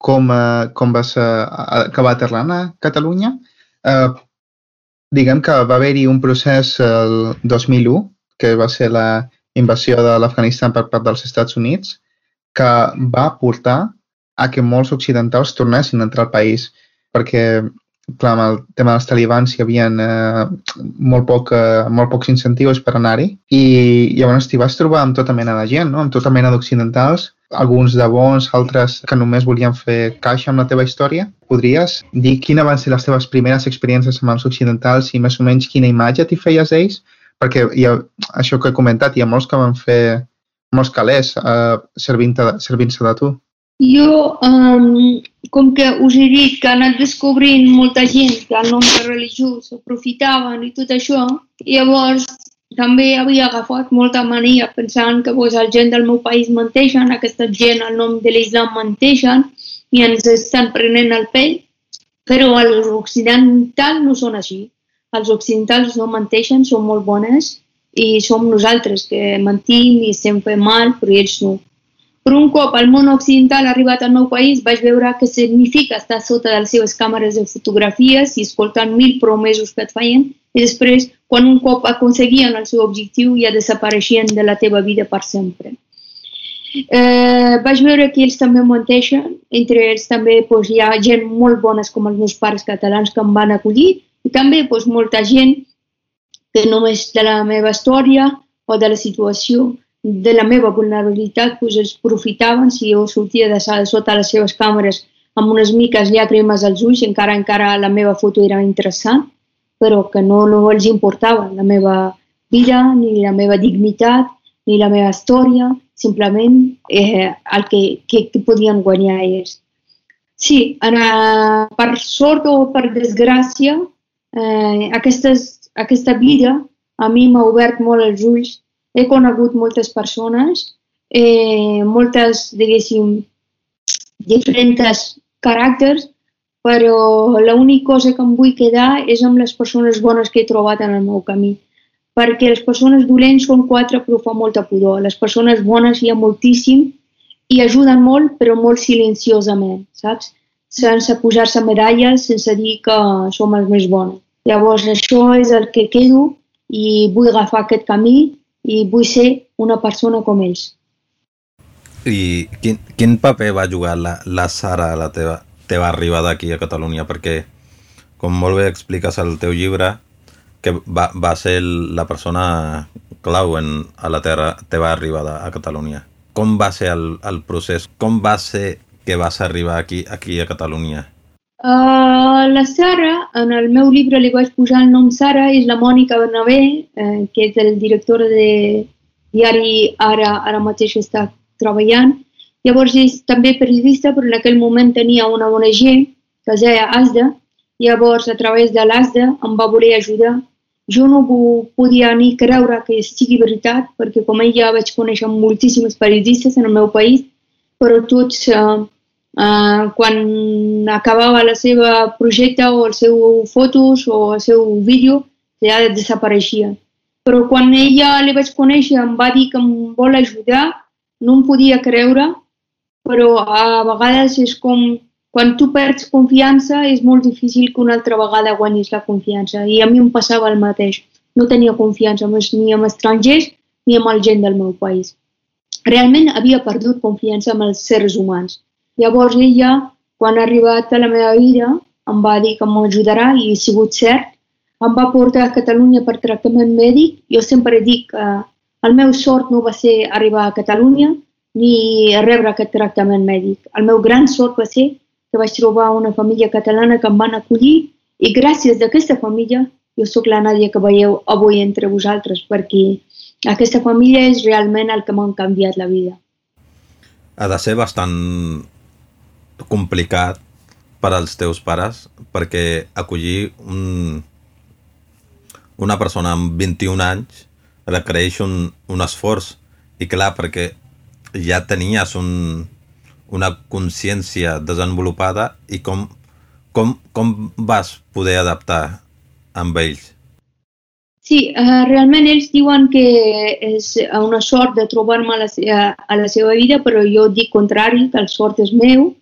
com, uh, com vas uh, acabar aterrant a Catalunya, uh, diguem que va haver-hi un procés el 2001, que va ser la invasió de l'Afganistan per part dels Estats Units, que va portar a que molts occidentals tornessin a entrar al país, perquè clar, amb el tema dels talibans hi havia eh, molt, poc, eh, molt pocs incentius per anar-hi i llavors t'hi vas trobar amb tota mena de gent, no? amb tota mena d'occidentals, alguns de bons, altres que només volien fer caixa amb la teva història. Podries dir quines van ser les teves primeres experiències amb els occidentals i més o menys quina imatge t'hi feies d'ells? Perquè hi ha, això que he comentat, hi ha molts que van fer molts calés eh, servint-se servint de tu. Jo, um, com que us he dit que he anat descobrint molta gent que el nom de religió s'aprofitaven i tot això, llavors també havia agafat molta mania pensant que pues, el gent del meu país menteixen, aquesta gent el nom de l'islam menteixen i ens estan prenent el pell, però els occidentals no són així. Els occidentals no menteixen, són molt bones i som nosaltres que mentim i estem fent mal, però ells no. Per un cop el món occidental ha arribat al meu país, vaig veure què significa estar sota de les seves càmeres de fotografies i escoltant mil promesos que et feien i després, quan un cop aconseguien el seu objectiu, ja desapareixien de la teva vida per sempre. Eh, vaig veure que ells també menteixen, entre ells també doncs, hi ha gent molt bones com els meus pares catalans que em van acollir. I també doncs, molta gent que només de la meva història o de la situació de la meva vulnerabilitat doncs, es profitaven si jo sortia de sota les seves càmeres amb unes miques llàgrimes als ulls, encara encara la meva foto era interessant, però que no, no els importava la meva vida, ni la meva dignitat, ni la meva història, simplement eh, el que, que, que podien guanyar ells. Sí, en, uh, per sort o per desgràcia, eh, aquestes, aquesta vida a mi m'ha obert molt els ulls. He conegut moltes persones, eh, moltes, diguéssim, diferents caràcters però l'única cosa que em vull quedar és amb les persones bones que he trobat en el meu camí. Perquè les persones dolents són quatre però fa molta pudor. Les persones bones hi ha moltíssim i ajuden molt però molt silenciosament, saps? Sense posar-se medalles, sense dir que som els més bons. Llavors això és el que quedo i vull agafar aquest camí i vull ser una persona com ells. I quin, quin paper va jugar la, la Sara a la teva, teva arribada aquí a Catalunya, perquè, com molt bé expliques al teu llibre, que va, va ser la persona clau en, a la terra, teva arribada a Catalunya. Com va ser el, el procés? Com va ser que vas arribar aquí, aquí a Catalunya? Uh, la Sara, en el meu llibre li vaig posar el nom Sara, és la Mònica Bernabé, eh, que és el director de diari Ara, ara mateix està treballant, Llavors és també periodista, però en aquell moment tenia una ONG que es deia ASDA. Llavors, a través de l'ASDA em va voler ajudar. Jo no podia ni creure que sigui veritat, perquè com ella vaig conèixer moltíssims periodistes en el meu país, però tots, eh, eh, quan acabava la seva projecte o el seu fotos o el seu vídeo, ja desapareixia. Però quan ella li vaig conèixer em va dir que em vol ajudar, no em podia creure però a vegades és com quan tu perds confiança és molt difícil que una altra vegada guanyis la confiança i a mi em passava el mateix. No tenia confiança ni amb estrangers ni amb el gent del meu país. Realment havia perdut confiança amb els sers humans. Llavors ella, quan ha arribat a la meva vida, em va dir que m'ajudarà i ha sigut cert. Em va portar a Catalunya per tractament mèdic. Jo sempre dic que el meu sort no va ser arribar a Catalunya, ni rebre aquest tractament mèdic. El meu gran sort va ser que vaig trobar una família catalana que em van acollir i gràcies a aquesta família jo sóc la Nàdia que veieu avui entre vosaltres perquè aquesta família és realment el que m'ha canviat la vida. Ha de ser bastant complicat per als teus pares perquè acollir un, una persona amb 21 anys requereix un, un esforç i clar, perquè ja tenies un, una consciència desenvolupada i com, com, com vas poder adaptar amb ells? Sí, uh, realment ells diuen que és una sort de trobar-me a, la, a la seva vida, però jo dic contrari, que el sort és meu.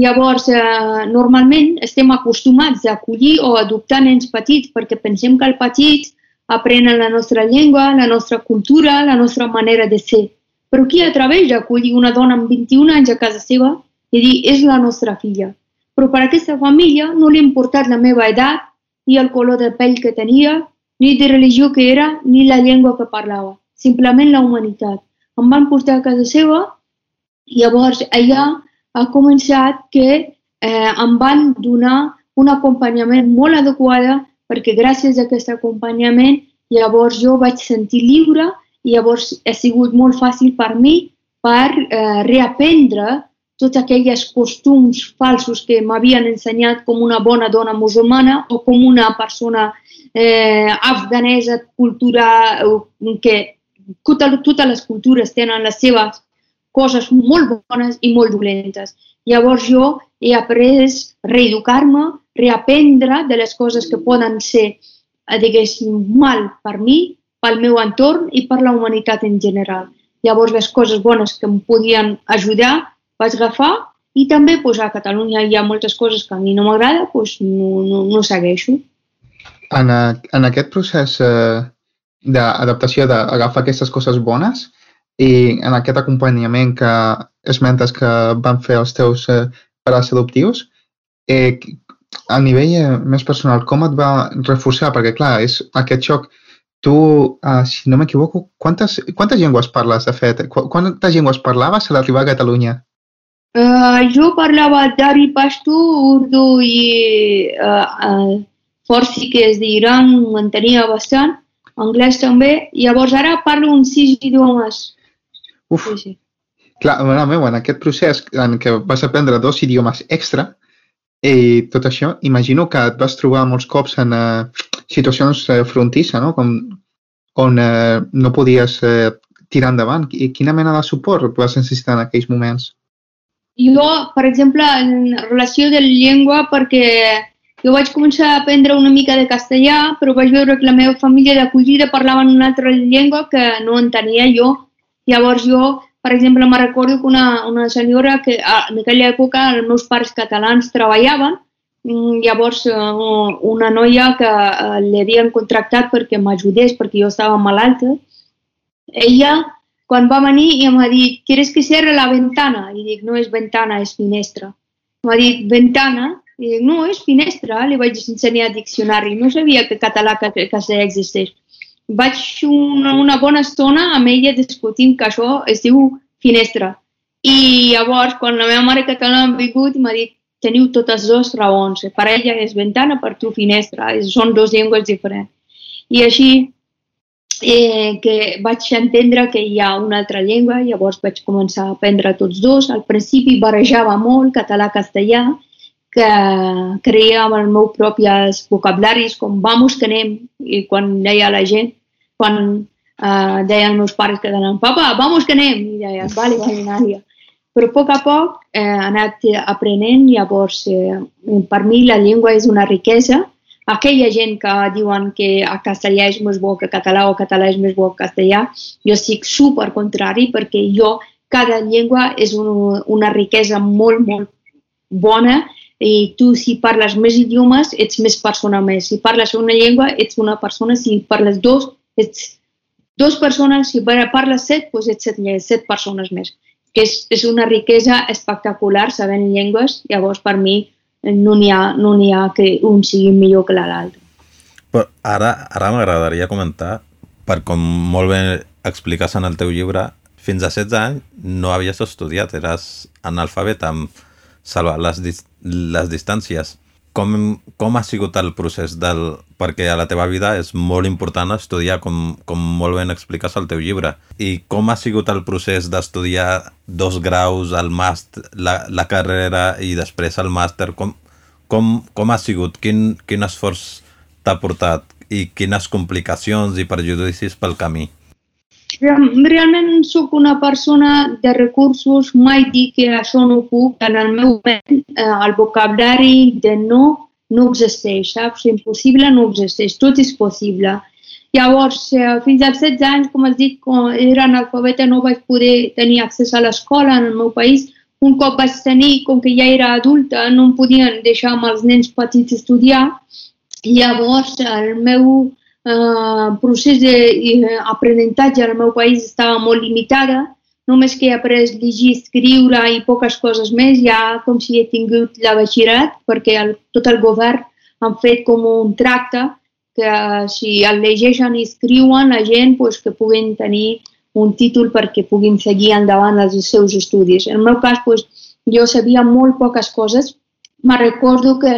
Llavors, uh, normalment estem acostumats a acollir o adoptar nens petits perquè pensem que els petits aprenen la nostra llengua, la nostra cultura, la nostra manera de ser. Però qui atreveix a acollir una dona amb 21 anys a casa seva i dir és la nostra filla? Però per aquesta família no li ha importat la meva edat, ni el color de pell que tenia, ni de religió que era, ni la llengua que parlava. Simplement la humanitat. Em van portar a casa seva i llavors allà ha començat que eh, em van donar un acompanyament molt adequat perquè gràcies a aquest acompanyament llavors jo vaig sentir lliure llavors ha sigut molt fàcil per mi per eh, reaprendre tots aquells costums falsos que m'havien ensenyat com una bona dona musulmana o com una persona eh, afganesa, cultura, eh, que totes, totes les cultures tenen les seves coses molt bones i molt dolentes. Llavors jo he après reeducar-me, reaprendre de les coses que poden ser, eh, diguéssim, mal per mi pel meu entorn i per la humanitat en general. llavors les coses bones que em podien ajudar vaig agafar i també pues, a Catalunya hi ha moltes coses que a mi no m'agrada, pues, no, no, no segueixo. En, a, en aquest procés eh, d'adaptació d'agafar aquestes coses bones i en aquest acompanyament que esmentes que van fer els teus eh, pares adoptius, eh, a nivell eh, més personal, com et va reforçar? Perquè, clar, és aquest xoc Tu, uh, si no m'equivoco, quantes, quantes llengües parles, de fet? Qu quantes llengües parlaves a l'arribar a Catalunya? Uh, jo parlava dari, pashto, urdu i uh, uh, forci que és d'Iran, m'entenia bastant, anglès també, llavors ara parlo uns sis idiomes. Uf, sí, sí. clar, bueno, meu, en aquest procés en què vas aprendre dos idiomes extra, i tot això, imagino que et vas trobar molts cops en uh, situacions uh, frontissa, no? Com, on uh, no podies uh, tirar endavant. I quina mena de suport vas necessitar en aquells moments? Jo, per exemple, en relació de la llengua, perquè jo vaig començar a aprendre una mica de castellà, però vaig veure que la meva família d'acollida parlava en una altra llengua que no entenia jo. Llavors jo per exemple, me recordo que una, una senyora que en aquella època els meus pares catalans treballaven, llavors eh, una noia que eh, l'havien contractat perquè m'ajudés, perquè jo estava malalta, ella, quan va venir, i va dir, ¿quieres que cierre la ventana? I dic, no és ventana, és finestra. M'ha dit, ventana? I dic, no, és finestra. Li vaig ensenyar diccionari. No sabia que català que, que existeix vaig una, una bona estona amb ella discutint que això es diu finestra. I llavors, quan la meva mare catalana ha vingut, m'ha dit teniu totes dues raons. Per ella és ventana, per tu finestra. Són dues llengües diferents. I així eh, que vaig entendre que hi ha una altra llengua, llavors vaig començar a aprendre tots dos. Al principi barrejava molt català-castellà, que creia amb els meus propis vocabularis, com vamos que anem, i quan deia la gent, quan uh, deien meus pares que deien, papa, vamos que anem, i deia, vale, vale, Nàdia. Però a poc a poc eh, he anat aprenent, llavors eh, per mi la llengua és una riquesa. Aquella gent que diuen que a castellà és més bo que català o català és més bo que castellà, jo estic super contrari perquè jo, cada llengua és un, una riquesa molt, molt bona i tu si parles més idiomes ets més persona més. Si parles una llengua ets una persona, si parles dos ets dos persones, si parles set, doncs ets set, set persones més. Que és, és una riquesa espectacular sabent llengües, llavors per mi no n'hi ha, no ha que un sigui millor que l'altre. Però ara, ara m'agradaria comentar, per com molt bé expliques en el teu llibre, fins a 16 anys no havies estudiat, eres analfabet amb salvar les, les distàncies. Com, com ha sigut el procés del... Perquè a la teva vida és molt important estudiar, com, com molt ben expliques al teu llibre. I com ha sigut el procés d'estudiar dos graus, el màster, la, la carrera i després el màster? Com, com, com ha sigut? Quin, quin esforç t'ha portat? I quines complicacions i perjudicis pel camí? Realment sóc una persona de recursos, mai dic que això no puc. En el meu moment, eh, el vocabulari de no no existeix, saps? Impossible no existeix, tot és possible. Llavors, eh, fins als 16 anys, com has dit, quan era analfabeta no vaig poder tenir accés a l'escola en el meu país. Un cop vaig tenir, com que ja era adulta, no em podien deixar amb els nens petits estudiar. Llavors, el meu eh, procés d'aprenentatge al meu país estava molt limitada, només que he après llegir, escriure i poques coses més, ja com si he tingut la batxillerat, perquè el, tot el govern han fet com un tracte que si el llegeixen i escriuen la gent pues, que puguin tenir un títol perquè puguin seguir endavant els seus estudis. En el meu cas, pues, jo sabia molt poques coses. Me recordo que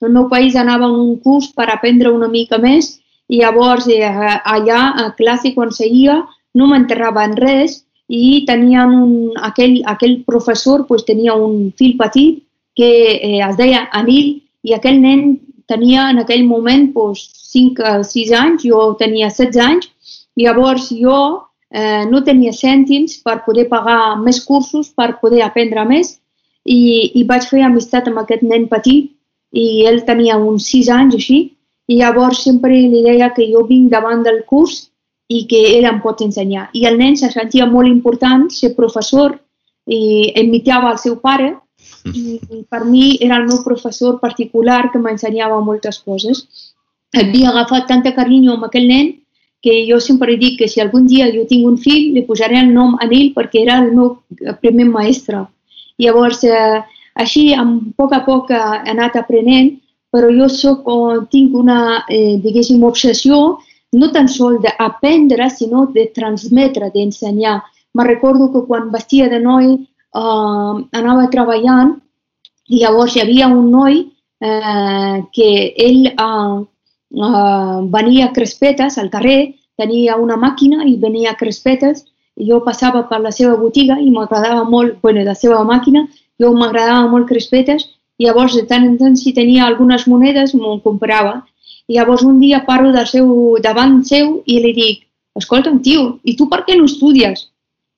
el meu país anava en un curs per aprendre una mica més i llavors eh, allà a classe quan seguia no m'enterraven res i tenien un, aquell, aquell professor pues, tenia un fill petit que eh, es deia Anil i aquell nen tenia en aquell moment pues, 5 o 6 anys, jo tenia 16 anys, i llavors jo eh, no tenia cèntims per poder pagar més cursos, per poder aprendre més, i, i vaig fer amistat amb aquest nen petit, i ell tenia uns 6 anys així, i llavors sempre li deia que jo vinc davant del curs i que ell em pot ensenyar. I el nen se sentia molt important ser professor i imitava el seu pare i per mi era el meu professor particular que m'ensenyava moltes coses. Havia agafat tanta carinyo amb aquell nen que jo sempre dic que si algun dia jo tinc un fill, li posaré el nom a ell perquè era el meu primer mestre. Llavors, eh, així, a poc a poc he anat aprenent, però jo soc, tinc una, eh, diguéssim, obsessió no tan sol d'aprendre, sinó de transmetre, d'ensenyar. Me recordo que quan vestia de noi eh, anava treballant i llavors hi havia un noi eh, que ell eh, eh, venia crespetes al carrer, tenia una màquina i venia crespetes jo passava per la seva botiga i m'agradava molt, bueno, la seva màquina, jo m'agradava molt crespetes llavors de tant en tant si tenia algunes monedes m'ho comprava. Llavors un dia parlo del seu, davant seu i li dic, escolta'm tio, i tu per què no estudies?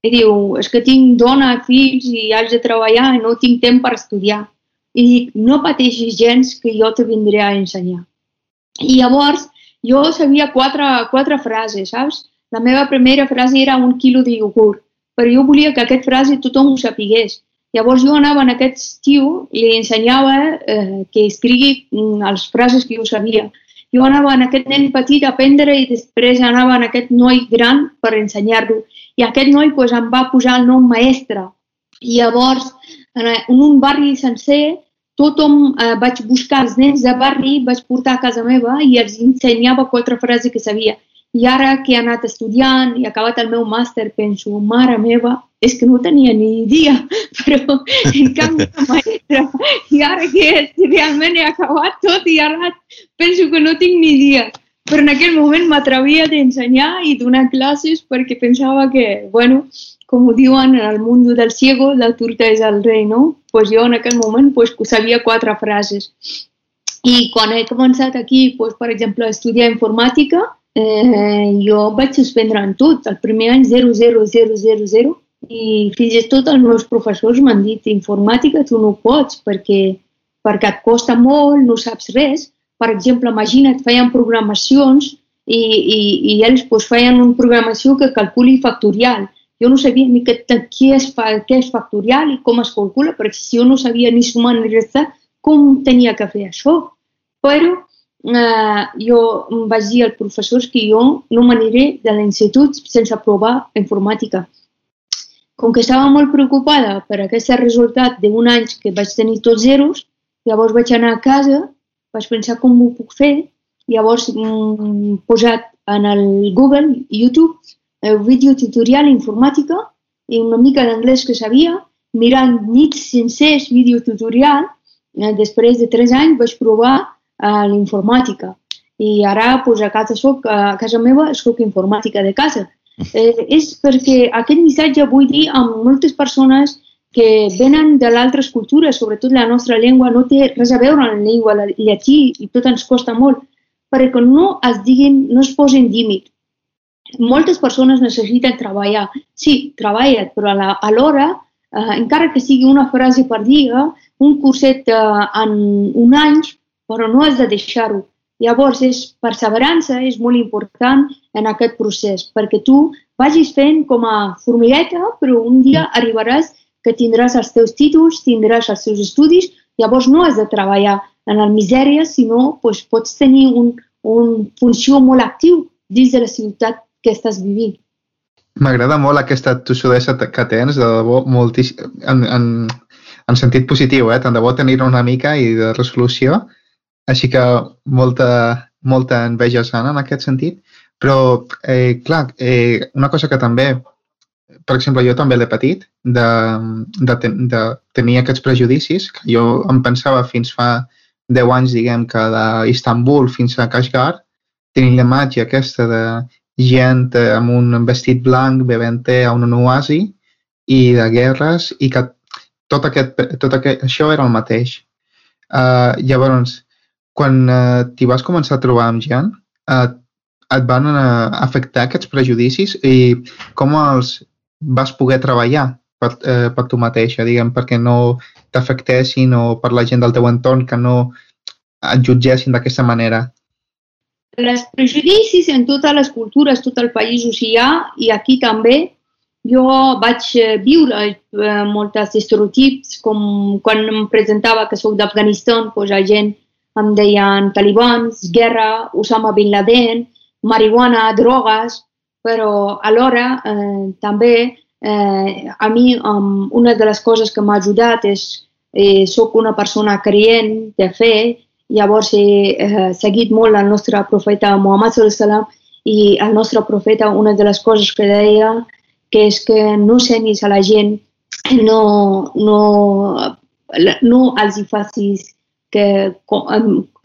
I diu, és que tinc dona, fills i haig de treballar i no tinc temps per estudiar. I dic, no pateixis gens que jo te vindré a ensenyar. I llavors jo sabia quatre, quatre frases, saps? La meva primera frase era un quilo de iogurt, però jo volia que aquesta frase tothom ho sapigués. Llavors jo anava en aquest tio i li ensenyava eh, que escrigui mm, les frases que jo sabia. Jo anava en aquest nen petit a aprendre i després anava en aquest noi gran per ensenyar-lo. I aquest noi pues, em va posar el nom maestre. I llavors, en un barri sencer, tothom eh, vaig buscar els nens de barri, vaig portar a casa meva i els ensenyava quatre frases que sabia. I ara que he anat estudiant i acabat el meu màster, penso, mare meva, és que no tenia ni idea, però en canvi de maestra, i ara que realment he acabat tot i ara penso que no tinc ni idea. Però en aquell moment m'atrevia d'ensenyar i donar classes perquè pensava que, bueno, com ho diuen en el món del ciego, la turta és el rei, no? Pues jo en aquell moment pues, sabia quatre frases. I quan he començat aquí, pues, per exemple, a estudiar informàtica, jo vaig suspendre en tot. El primer any 0, 0, 0, 0, 0 i fins i tot els meus professors m'han dit informàtica tu no pots perquè, perquè et costa molt, no saps res. Per exemple, imagina't, feien programacions i, i, i ells pues, feien una programació que calculi factorial jo no sabia ni què, què, és, què és factorial i com es calcula, perquè si jo no sabia ni sumar ni restar, com tenia que fer això? Però eh, jo vaig dir als professors que jo no m'aniré de l'institut sense provar informàtica. Com que estava molt preocupada per aquest resultat d'un any que vaig tenir tots zeros, llavors vaig anar a casa, vaig pensar com ho puc fer, llavors mm, posat en el Google, YouTube, el vídeo tutorial informàtica i una mica d'anglès que sabia, mirant nits sencers vídeo tutorial, eh, després de tres anys vaig provar eh, l'informàtica. I ara pues, a casa soc, a casa meva soc informàtica de casa. Eh, és perquè aquest missatge vull dir amb moltes persones que venen de l'altres cultures, sobretot la nostra llengua no té res a veure amb la llengua la llatí i tot ens costa molt, perquè no es diguin, no es posin límit moltes persones necessiten treballar. Sí, treballa, però alhora, eh, encara que sigui una frase per dia, un curset eh, en un any, però no has de deixar-ho. Llavors, és perseverança és molt important en aquest procés, perquè tu vagis fent com a formigueta, però un dia arribaràs que tindràs els teus títols, tindràs els teus estudis, llavors no has de treballar en la misèria, sinó doncs, pots tenir un, un funció molt actiu dins de la ciutat que estàs vivint. M'agrada molt aquesta tossudesa que tens, de debò, moltíssim, en, en, en sentit positiu, eh? tant de bo tenir una mica i de resolució, així que molta, molta enveja sana en aquest sentit, però, eh, clar, eh, una cosa que també, per exemple, jo també l'he patit, de, de, ten, de tenir aquests prejudicis, que jo em pensava fins fa 10 anys, diguem, que d'Istanbul fins a Kashgar, tenint la màgia aquesta de gent eh, amb un vestit blanc bevent té a un oasi i de guerres i que tot, aquest, tot aquest, això era el mateix. Uh, llavors, quan uh, t'hi vas començar a trobar amb gent, uh, et van uh, afectar aquests prejudicis i com els vas poder treballar per, uh, per tu mateixa, diguem, perquè no t'afectessin o per la gent del teu entorn que no et jutgessin d'aquesta manera? els prejudicis en totes les cultures, tot el país hi ha, i aquí també. Jo vaig eh, viure eh, moltes estereotips, com quan em presentava que sóc d'Afganistan, doncs la gent em deien talibans, guerra, Osama Bin Laden, marihuana, drogues, però alhora eh, també eh, a mi um, una de les coses que m'ha ajudat és eh, soc una persona creient de fe Llavors he eh, seguit molt el nostre profeta Muhammad sallam i el nostre profeta una de les coses que deia que és que no senis a la gent, no, no, no els hi facis que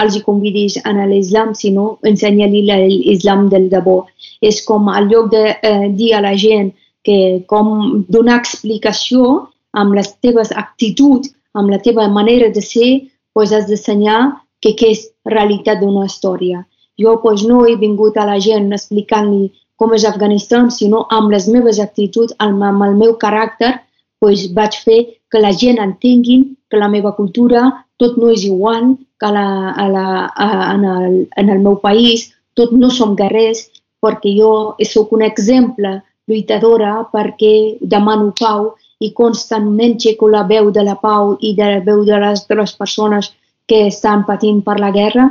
els hi convidis a l'islam, sinó ensenya-li l'islam del debò. És com al lloc de eh, dir a la gent que com donar explicació amb les teves actituds, amb la teva manera de ser, pues has d'ensenyar que, que és realitat d'una història. Jo pues, no he vingut a la gent explicant-li com és Afganistan, sinó amb les meves actituds, amb, amb el meu caràcter, pues, vaig fer que la gent entenguin que la meva cultura tot no és igual que la, a la, a, en, el, en el meu país, tot no som guerrers, perquè jo sóc un exemple lluitadora perquè demano pau i constantment xeco la veu de la pau i de la veu de les, de les persones que estan patint per la guerra.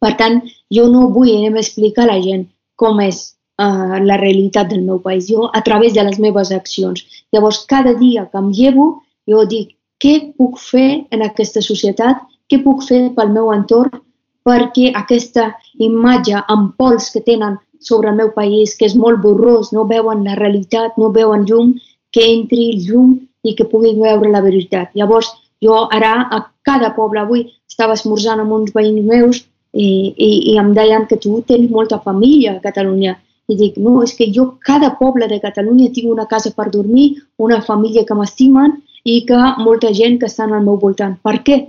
Per tant, jo no vull explicar a la gent com és uh, la realitat del meu país, jo a través de les meves accions. Llavors, cada dia que em llevo, jo dic què puc fer en aquesta societat, què puc fer pel meu entorn perquè aquesta imatge amb pols que tenen sobre el meu país, que és molt borrós, no veuen la realitat, no veuen llum, que entri llum i que puguin veure la veritat. Llavors, jo ara a cada poble, avui estava esmorzant amb uns veïns meus i, i, i em deien que tu tens molta família a Catalunya. I dic, no, és que jo cada poble de Catalunya tinc una casa per dormir, una família que m'estimen i que molta gent que està al meu voltant. Per què?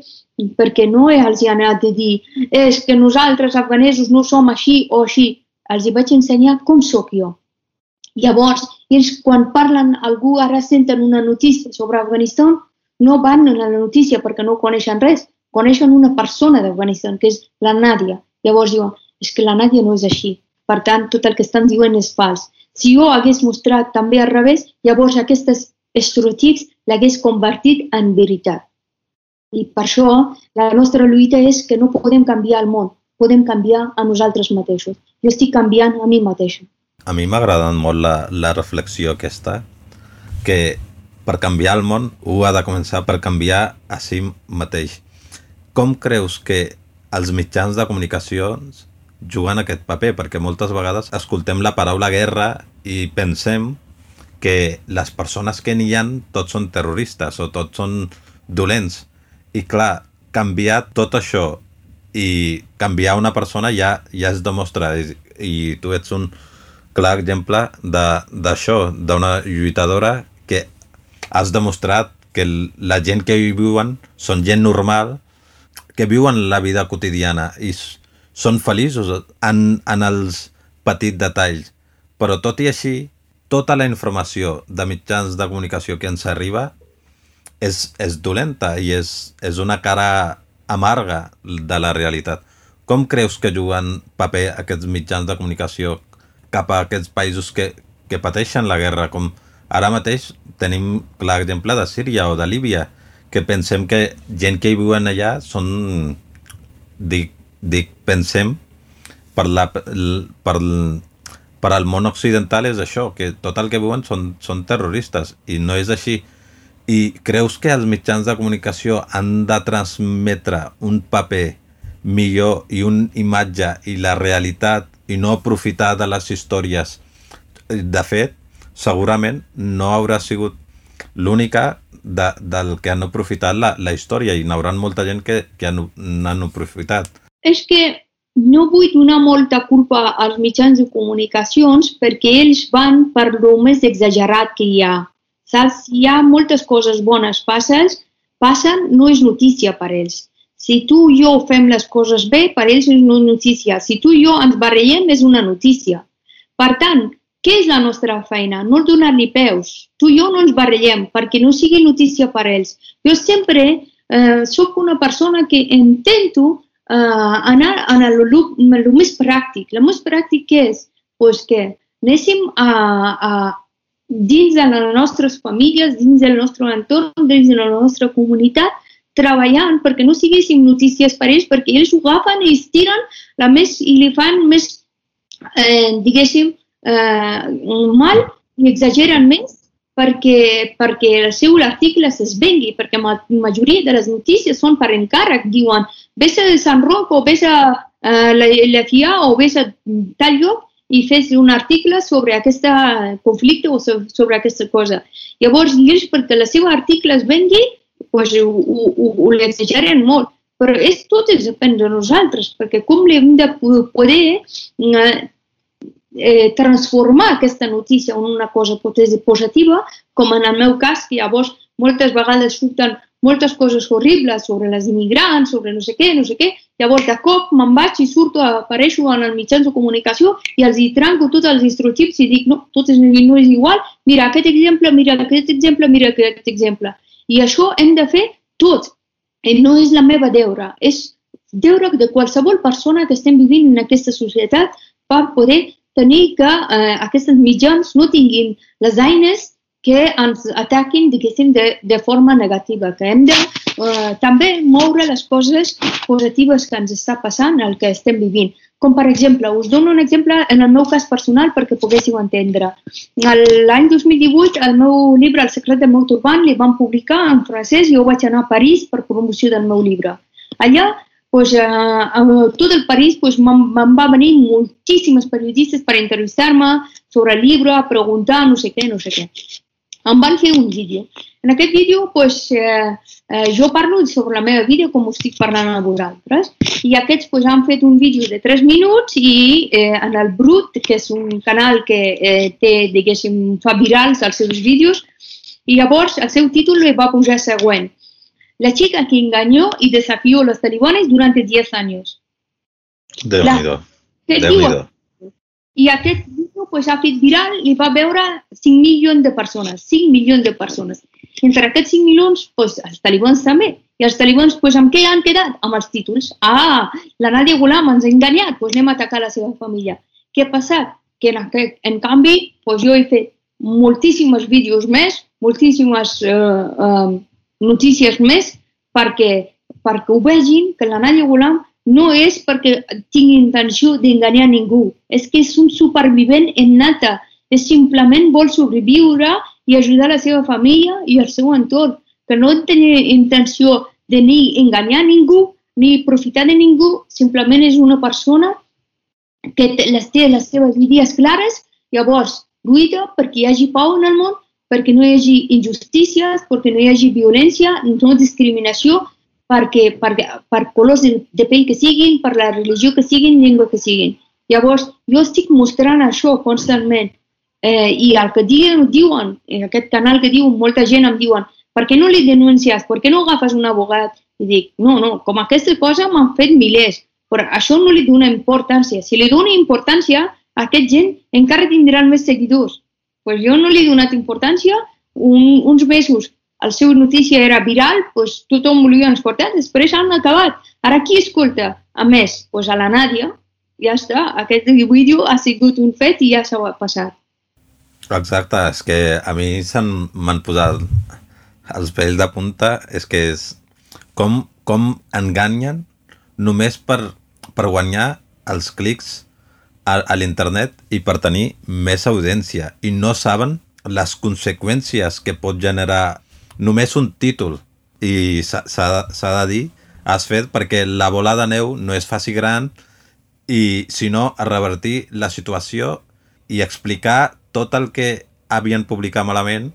Perquè no els hi anat de dir és que nosaltres afganesos no som així o així. Els hi vaig ensenyar com sóc jo. Llavors, ells quan parlen, algú ara senten una notícia sobre Afganistan, no van a la notícia perquè no coneixen res, coneixen una persona d'Afganistan, que és la Nàdia. Llavors diuen, és que la Nàdia no és així. Per tant, tot el que estan dient és fals. Si jo hagués mostrat també al revés, llavors aquestes estereotips l'hagués convertit en veritat. I per això la nostra lluita és que no podem canviar el món, podem canviar a nosaltres mateixos. Jo estic canviant a mi mateixa. A mi m'ha agradat molt la, la reflexió aquesta, que per canviar el món, ho ha de començar per canviar a si mateix. Com creus que els mitjans de comunicació juguen aquest paper? Perquè moltes vegades escoltem la paraula guerra i pensem que les persones que n'hi han tots són terroristes o tots són dolents. I clar, canviar tot això i canviar una persona ja, ja es demostra i, i tu ets un clar exemple d'això, d'una lluitadora que has demostrat que la gent que hi viuen són gent normal, que viuen la vida quotidiana i són feliços en, en els petits detalls. Però tot i així, tota la informació de mitjans de comunicació que ens arriba és, és dolenta i és, és una cara amarga de la realitat. Com creus que juguen paper aquests mitjans de comunicació cap a aquests països que, que pateixen la guerra, com Ara mateix tenim l'exemple de Síria o de Líbia, que pensem que gent que hi viuen allà són, dic, dic pensem, per, la, per, per al món occidental és això, que tot el que viuen són, són terroristes, i no és així. I creus que els mitjans de comunicació han de transmetre un paper millor i una imatge i la realitat i no aprofitar de les històries? De fet, segurament no haurà sigut l'única de, del que han aprofitat la, la història i n'hauran molta gent que, que n'han aprofitat. És que no vull donar molta culpa als mitjans de comunicacions perquè ells van per lo més exagerat que hi ha. Saps? Hi ha moltes coses bones passes, passen, no és notícia per ells. Si tu i jo fem les coses bé, per ells és una notícia. Si tu i jo ens barrellem, és una notícia. Per tant, què és la nostra feina? No donar-li peus. Tu i jo no ens barrellem perquè no sigui notícia per ells. Jo sempre eh, sóc una persona que intento uh, anar el, el, el més pràctic. El més pràctic què és? Pues que anéssim a, a, dins de les nostres famílies, dins del nostre entorn, dins de la nostra comunitat, treballant perquè no siguéssim notícies per ells, perquè ells ho agafen i es tiren la més, i li fan més, eh, diguéssim, eh, mal i exageren més perquè, perquè el seu article es vengui, perquè la majoria de les notícies són per encàrrec, diuen vés a Sant Roc o vés a uh, la, la FIA o vés a tal lloc i fes un article sobre aquest conflicte o sobre aquesta cosa. Llavors, ells, perquè el seu article es vengui, pues, ho, ho, ho, l'exageren molt. Però és tot depèn de nosaltres, perquè com l'hem de poder eh, eh, transformar aquesta notícia en una cosa positiva, com en el meu cas, que llavors moltes vegades surten moltes coses horribles sobre les immigrants, sobre no sé què, no sé què, llavors de cop me'n vaig i surto, apareixo en els mitjans de comunicació i els hi tranco tots els instructius i dic, no, tot és, no és igual, mira aquest exemple, mira aquest exemple, mira aquest exemple. I això hem de fer tots. I no és la meva deure, és deure de qualsevol persona que estem vivint en aquesta societat per poder tenir que eh, aquests mitjans no tinguin les eines que ens ataquin, diguéssim, de, de forma negativa, que hem de eh, també moure les coses positives que ens està passant, el que estem vivint. Com per exemple, us dono un exemple en el meu cas personal perquè poguéssiu entendre. L'any 2018 el meu llibre El secret del meu turbant li van publicar en francès i jo vaig anar a París per promoció del meu llibre. Allà pues, eh, a tot el París pues, me'n va venir moltíssimes periodistes per entrevistar-me sobre el llibre, a preguntar no sé què, no sé què. Em van fer un vídeo. En aquest vídeo pues, eh, eh, jo parlo sobre la meva vida com estic parlant a vosaltres i aquests pues, han fet un vídeo de 3 minuts i eh, en el Brut, que és un canal que eh, té, diguéssim, fa virals els seus vídeos, i llavors el seu títol li va posar següent la chica que engañó y desafió a los talibanes durante 10 años. nhi déu I aquest vídeo pues, fet viral i va veure 5 milions de persones, 5 milions de persones. Entre aquests 5 milions, pues, els talibans també. I els talibans, pues, amb què han quedat? Amb els títols. Ah, la Nadia Gulam ens ha enganyat, pues anem a atacar la seva família. Què ha passat? Que en, aquest, en canvi, pues, jo he fet moltíssims vídeos més, moltíssimes eh, eh, notícies més perquè, perquè ho vegin que la Nadia Gulam no és perquè tingui intenció d'enganyar ningú, és que és un supervivent nata, és simplement vol sobreviure i ajudar la seva família i el seu entorn, que no té intenció de ni enganyar ningú ni profitar de ningú, simplement és una persona que les té les seves idees clares, llavors lluita perquè hi hagi pau en el món perquè no hi hagi injustícies, perquè no hi hagi violència, no discriminació, perquè, per, per colors de, de pell que siguin, per la religió que siguin, llengua que siguin. Llavors, jo estic mostrant això constantment. Eh, I el que diuen, diuen, en aquest canal que diuen, molta gent em diuen, per què no li denuncies? Per què no agafes un abogat? I dic, no, no, com aquesta cosa m'han fet milers, però això no li dona importància. Si li dona importància, aquest gent encara tindran més seguidors pues jo no li he donat importància. Un, uns mesos el seu notícia era viral, pues tothom volia exportar, després han acabat. Ara qui escolta? A més, pues a la Nàdia, ja està, aquest vídeo ha sigut un fet i ja s'ha passat. Exacte, és que a mi m'han posat els pells de punta, és que és com, com enganyen només per, per guanyar els clics a, a l'internet i per tenir més audiència i no saben les conseqüències que pot generar només un títol i s'ha de dir has fet perquè la bola de neu no és faci gran i a revertir la situació i explicar tot el que havien publicat malament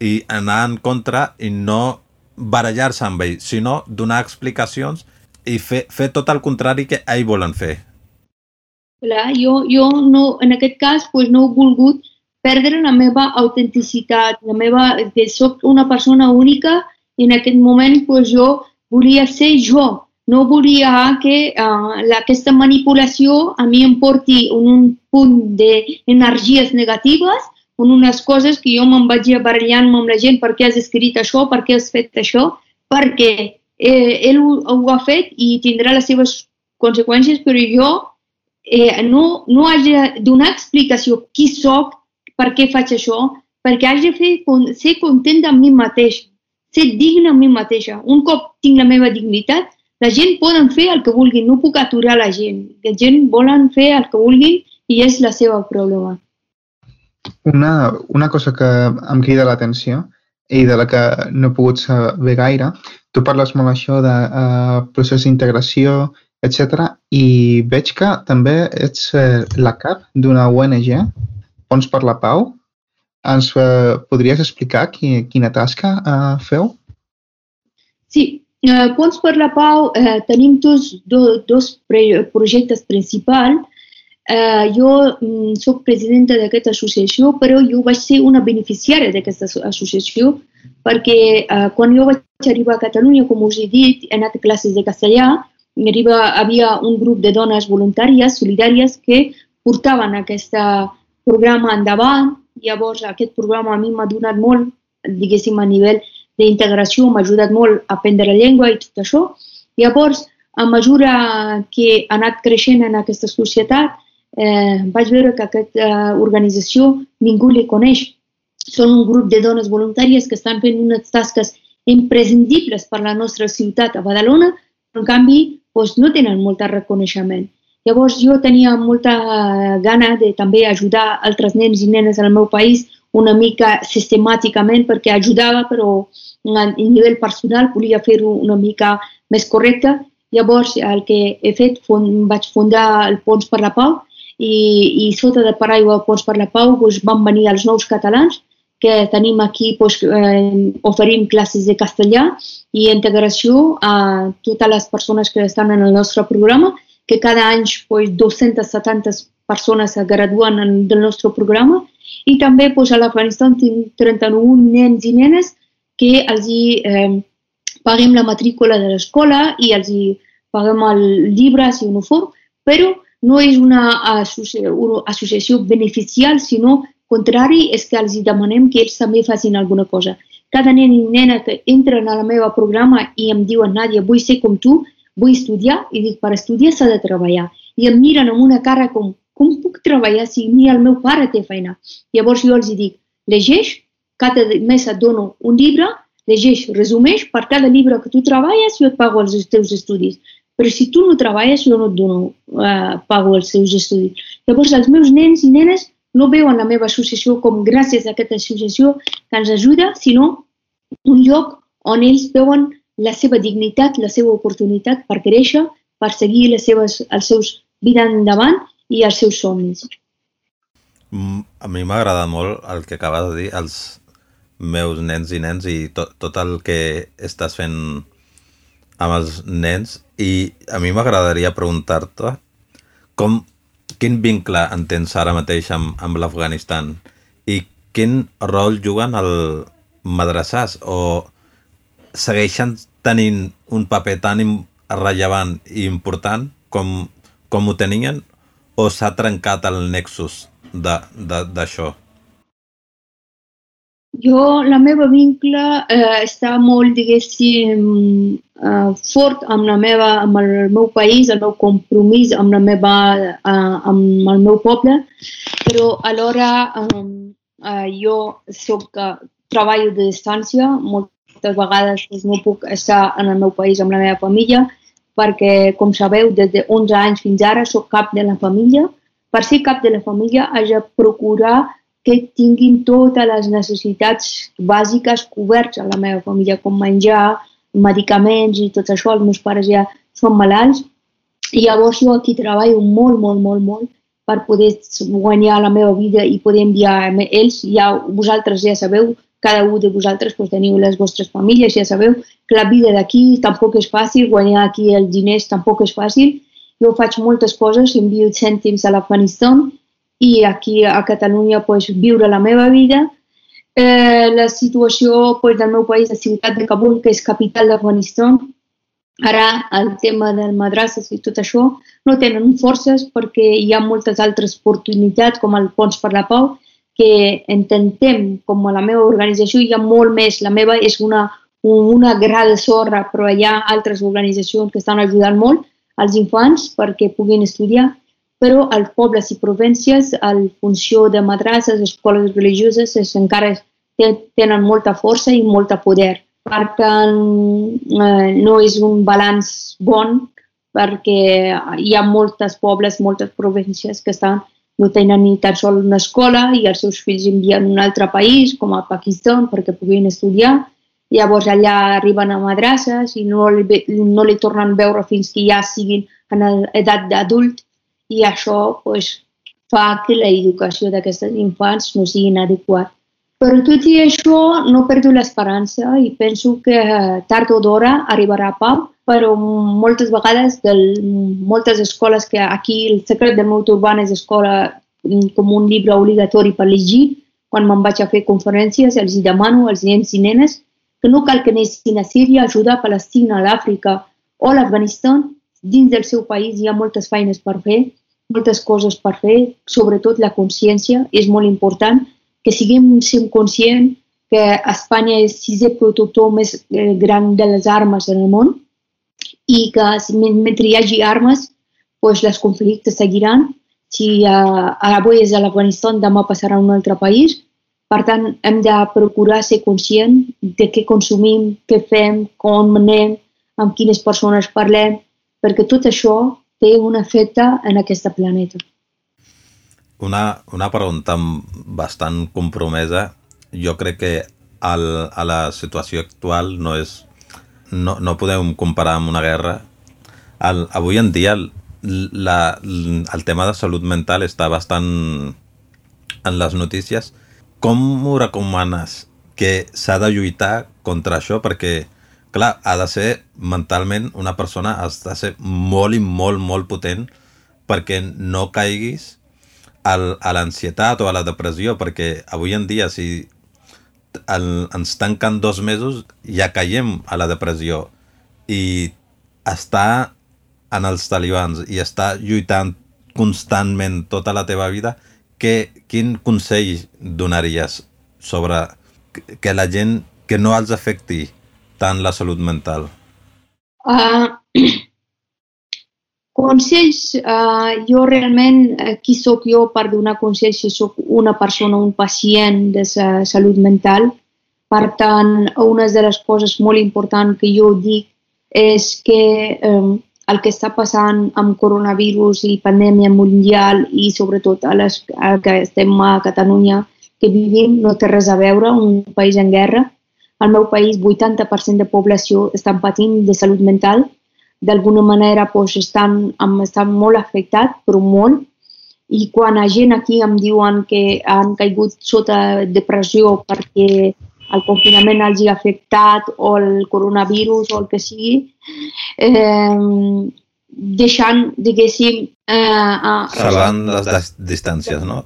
i anar en contra i no barallar-se amb ell, sinó donar explicacions i fer, fer tot el contrari que ells volen fer. Clar, jo, jo no, en aquest cas pues, no he volgut perdre la meva autenticitat, la meva, que soc una persona única i en aquest moment pues, jo volia ser jo. No volia que uh, aquesta manipulació a mi em porti en un punt d'energies negatives, en unes coses que jo me'n vaig barallant amb la gent, per què has escrit això, per què has fet això, perquè eh, ell ho, ho ha fet i tindrà les seves conseqüències, però jo eh, no, no haig de donar explicació qui sóc, per què faig això, perquè haig de fer, ser content amb mi mateix, ser digne amb mi mateixa. Un cop tinc la meva dignitat, la gent poden fer el que vulguin, no puc aturar la gent. La gent volen fer el que vulguin i és la seva problema. Una, una cosa que em crida l'atenció i de la que no he pogut saber gaire, tu parles molt això de uh, procés d'integració, etc. I veig que també ets uh, la cap d'una ONG, Pons per la Pau. Ens uh, podries explicar qui, quina tasca uh, feu? Sí, uh, Pons per la Pau uh, tenim dos, do, dos projectes principals Eh, jo mm, sóc presidenta d'aquesta associació, però jo vaig ser una beneficiària d'aquesta associació perquè eh, quan jo vaig arribar a Catalunya, com us he dit, he anat a classes de castellà, arriba, havia un grup de dones voluntàries, solidàries, que portaven aquest programa endavant. Llavors, aquest programa a mi m'ha donat molt, diguéssim, a nivell d'integració, m'ha ajudat molt a aprendre la llengua i tot això. Llavors, a mesura que ha anat creixent en aquesta societat, eh, vaig veure que aquesta organització ningú li coneix. Són un grup de dones voluntàries que estan fent unes tasques imprescindibles per la nostra ciutat a Badalona, però en canvi doncs, no tenen molt reconeixement. Llavors jo tenia molta gana de també ajudar altres nens i nenes al meu país una mica sistemàticament perquè ajudava, però a nivell personal volia fer-ho una mica més correcte. Llavors el que he fet, fond, vaig fundar el Pons per la Pau, i, i sota de paraigua Ports per la Pau doncs, van venir els nous catalans que tenim aquí, doncs, eh, oferim classes de castellà i integració a totes les persones que estan en el nostre programa, que cada any doncs, 270 persones es graduen en, del nostre programa. I també doncs, a l'Afganistan tinc 31 nens i nenes que els hi eh, paguem la matrícula de l'escola i els hi paguem el llibres i uniform, però no és una, una associació beneficial, sinó contrari, és que els demanem que ells també facin alguna cosa. Cada nen i nena que entren al meu programa i em diuen, Nàdia, vull ser com tu, vull estudiar, i dic, per estudiar s'ha de treballar. I em miren amb una cara com, com puc treballar si ni el meu pare té feina? Llavors jo els dic, llegeix, cada mes et dono un llibre, llegeix, resumeix, per cada llibre que tu treballes jo et pago els teus estudis. Però si tu no treballes, jo no et dono, eh, pago els seus estudis. Llavors, els meus nens i nenes no veuen la meva associació com gràcies a aquesta associació que ens ajuda, sinó un lloc on ells veuen la seva dignitat, la seva oportunitat per créixer, per seguir les seves, els seus vida endavant i els seus somnis. Mm, a mi m'ha agradat molt el que acabes de dir, els meus nens i nens i tot, tot el que estàs fent amb els nens i a mi m'agradaria preguntar-te com, quin vincle entens ara mateix amb, amb l'Afganistan? I quin rol juguen el madrassàs? O segueixen tenint un paper tan rellevant i important com, com ho tenien? O s'ha trencat el nexus d'això? Jo, la meva vincle eh, està molt, diguéssim, eh, fort amb, la meva, amb el meu país, el meu compromís amb, la meva, eh, amb el meu poble, però alhora eh, eh, jo soc, eh, treballo de distància, moltes vegades doncs, no puc estar en el meu país amb la meva família, perquè, com sabeu, des de 11 anys fins ara soc cap de la família. Per ser cap de la família haig de procurar que tinguin totes les necessitats bàsiques coberts a la meva família, com menjar, medicaments i tot això. Els meus pares ja són malalts i llavors jo aquí treballo molt, molt, molt, molt per poder guanyar la meva vida i poder enviar a ells. Ja, vosaltres ja sabeu, cada un de vosaltres pues, teniu les vostres famílies, ja sabeu que la vida d'aquí tampoc és fàcil, guanyar aquí els diners tampoc és fàcil. Jo faig moltes coses, envio cèntims a l'Afganistan i aquí a Catalunya pues, viure la meva vida. Eh, la situació pues, del meu país, la ciutat de Kabul, que és capital d'Afganistan, ara el tema del madrasses i tot això no tenen forces perquè hi ha moltes altres oportunitats com el Pons per la Pau que intentem, com a la meva organització, hi ha molt més. La meva és una una gra de sorra, però hi ha altres organitzacions que estan ajudant molt als infants perquè puguin estudiar, però als pobles i províncies, en funció de madrasses, escoles religioses, és, encara tenen molta força i molta poder. Per tant, eh, no és un balanç bon perquè hi ha moltes pobles, moltes províncies que estan, no tenen ni tan sol una escola i els seus fills envien a un altre país, com a Pakistan, perquè puguin estudiar. Llavors allà arriben a madrasses i no li, no li tornen a veure fins que ja siguin en edat d'adult i això pues, fa que l'educació d'aquests infants no sigui inadequat. Però tot i això no perdo l'esperança i penso que tard o d'hora arribarà a pau, però moltes vegades de moltes escoles que aquí el secret del meu urbà és escola mm, com un llibre obligatori per llegir, quan me'n vaig a fer conferències els demano als nens i nenes que no cal que anessin a Síria a ajudar Palestina, a l'Àfrica o a l'Afganistan, dins del seu país hi ha moltes feines per fer, moltes coses per fer, sobretot la consciència és molt important, que siguem conscients que Espanya és el sisè productor més eh, gran de les armes en el món i que mentre hi hagi armes, doncs les conflictes seguiran. Si uh, avui és a l'Afganistan, demà passarà a un altre país. Per tant, hem de procurar ser conscient de què consumim, què fem, com anem, amb quines persones parlem, perquè tot això té un efecte en aquesta planeta. Una, una pregunta bastant compromesa. Jo crec que el, a la situació actual no és... No, no podem comparar amb una guerra. El, avui en dia el, la, el tema de salut mental està bastant en les notícies. Com ho recomanes que s'ha de lluitar contra això? Perquè clar, ha de ser mentalment una persona, has de ser molt i molt, molt potent perquè no caiguis al, a l'ansietat o a la depressió, perquè avui en dia si el, ens tanquen dos mesos ja caiem a la depressió. I estar en els talibans i estar lluitant constantment tota la teva vida, que, quin consell donaries sobre que la gent que no els afecti tant la salut mental? Uh, consells, uh, jo realment, uh, qui sóc jo per donar consells si sóc una persona, un pacient de sa salut mental? Per tant, una de les coses molt importants que jo dic és que um, el que està passant amb coronavirus i pandèmia mundial i sobretot a les a que estem a Catalunya que vivim no té res a veure, un país en guerra, al meu país 80% de població estan patint de salut mental. D'alguna manera doncs, estan, estan molt afectats, però molt. I quan la gent aquí em diuen que han caigut sota depressió perquè el confinament els ha afectat o el coronavirus o el que sigui, eh, deixant, diguéssim... Eh, Salvant les distàncies, no?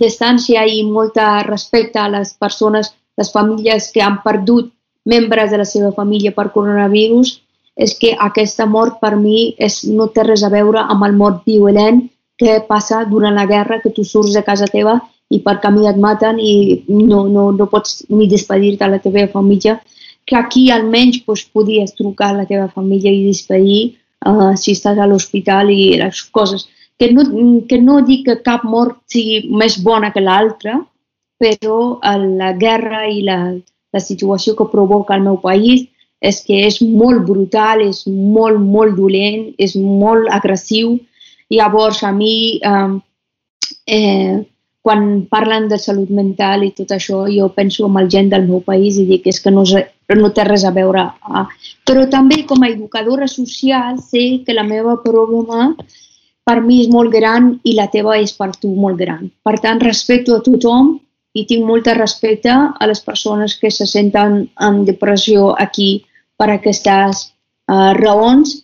Distància i molta respecte a les persones les famílies que han perdut membres de la seva família per coronavirus, és que aquesta mort per mi és, no té res a veure amb el mort violent que passa durant la guerra, que tu surts de casa teva i per camí et maten i no, no, no pots ni despedir-te a la teva família, que aquí almenys pues, podies trucar a la teva família i despedir uh, si estàs a l'hospital i les coses. Que no, que no dic que cap mort sigui més bona que l'altra, però la guerra i la, la situació que provoca el meu país és que és molt brutal, és molt, molt dolent, és molt agressiu. Llavors, a mi, eh, eh, quan parlen de salut mental i tot això, jo penso en el gent del meu país i dic és que no, no té res a veure. Ah. Però també com a educadora social sé que la meva problema per mi és molt gran i la teva és per tu molt gran. Per tant, respecto a tothom i tinc molt respecte a les persones que se senten en depressió aquí per aquestes uh, raons,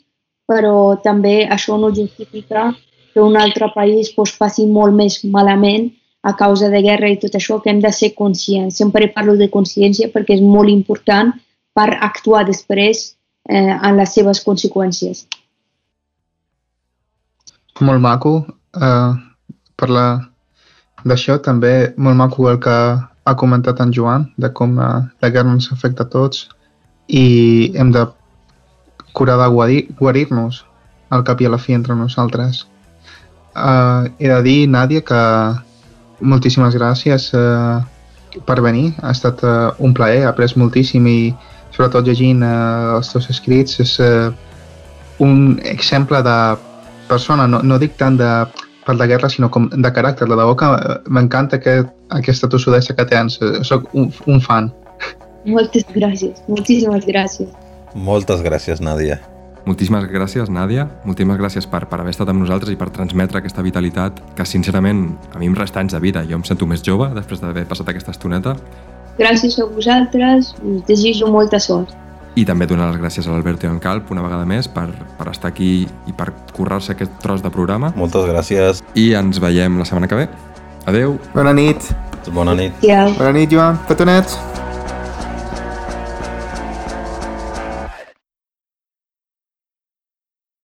però també això no justifica que un altre país pues, passi molt més malament a causa de guerra i tot això, que hem de ser conscients. Sempre parlo de consciència perquè és molt important per actuar després eh, en les seves conseqüències. Molt maco. Uh, per la D'això també molt maco el que ha comentat en Joan, de com uh, la guerra ens afecta a tots i hem de curar de guarir- guarir-nos al cap i a la fi entre nosaltres. Uh, he de dir, Nàdia, que moltíssimes gràcies uh, per venir. Ha estat uh, un plaer, he après moltíssim i sobretot llegint uh, els teus escrits és uh, un exemple de persona, no, no dic tant de per la guerra, sinó com de caràcter. De debò que eh, m'encanta aquest, aquesta tossudesa que tens. Eh, Soc un, un fan. Moltes gràcies, moltíssimes gràcies. Moltes gràcies, Nàdia. Moltíssimes gràcies, Nàdia. Moltíssimes gràcies per, per haver estat amb nosaltres i per transmetre aquesta vitalitat que, sincerament, a mi em resta anys de vida. Jo em sento més jove després d'haver passat aquesta estoneta. Gràcies a vosaltres, us desitjo molta sort. I també donar les gràcies a l'Alberto i en Calp una vegada més per, per estar aquí i per currar-se aquest tros de programa. Moltes gràcies. I ens veiem la setmana que ve. Adeu! Bona nit. Bona nit. Adéu. Bona nit, Joan. Petonets.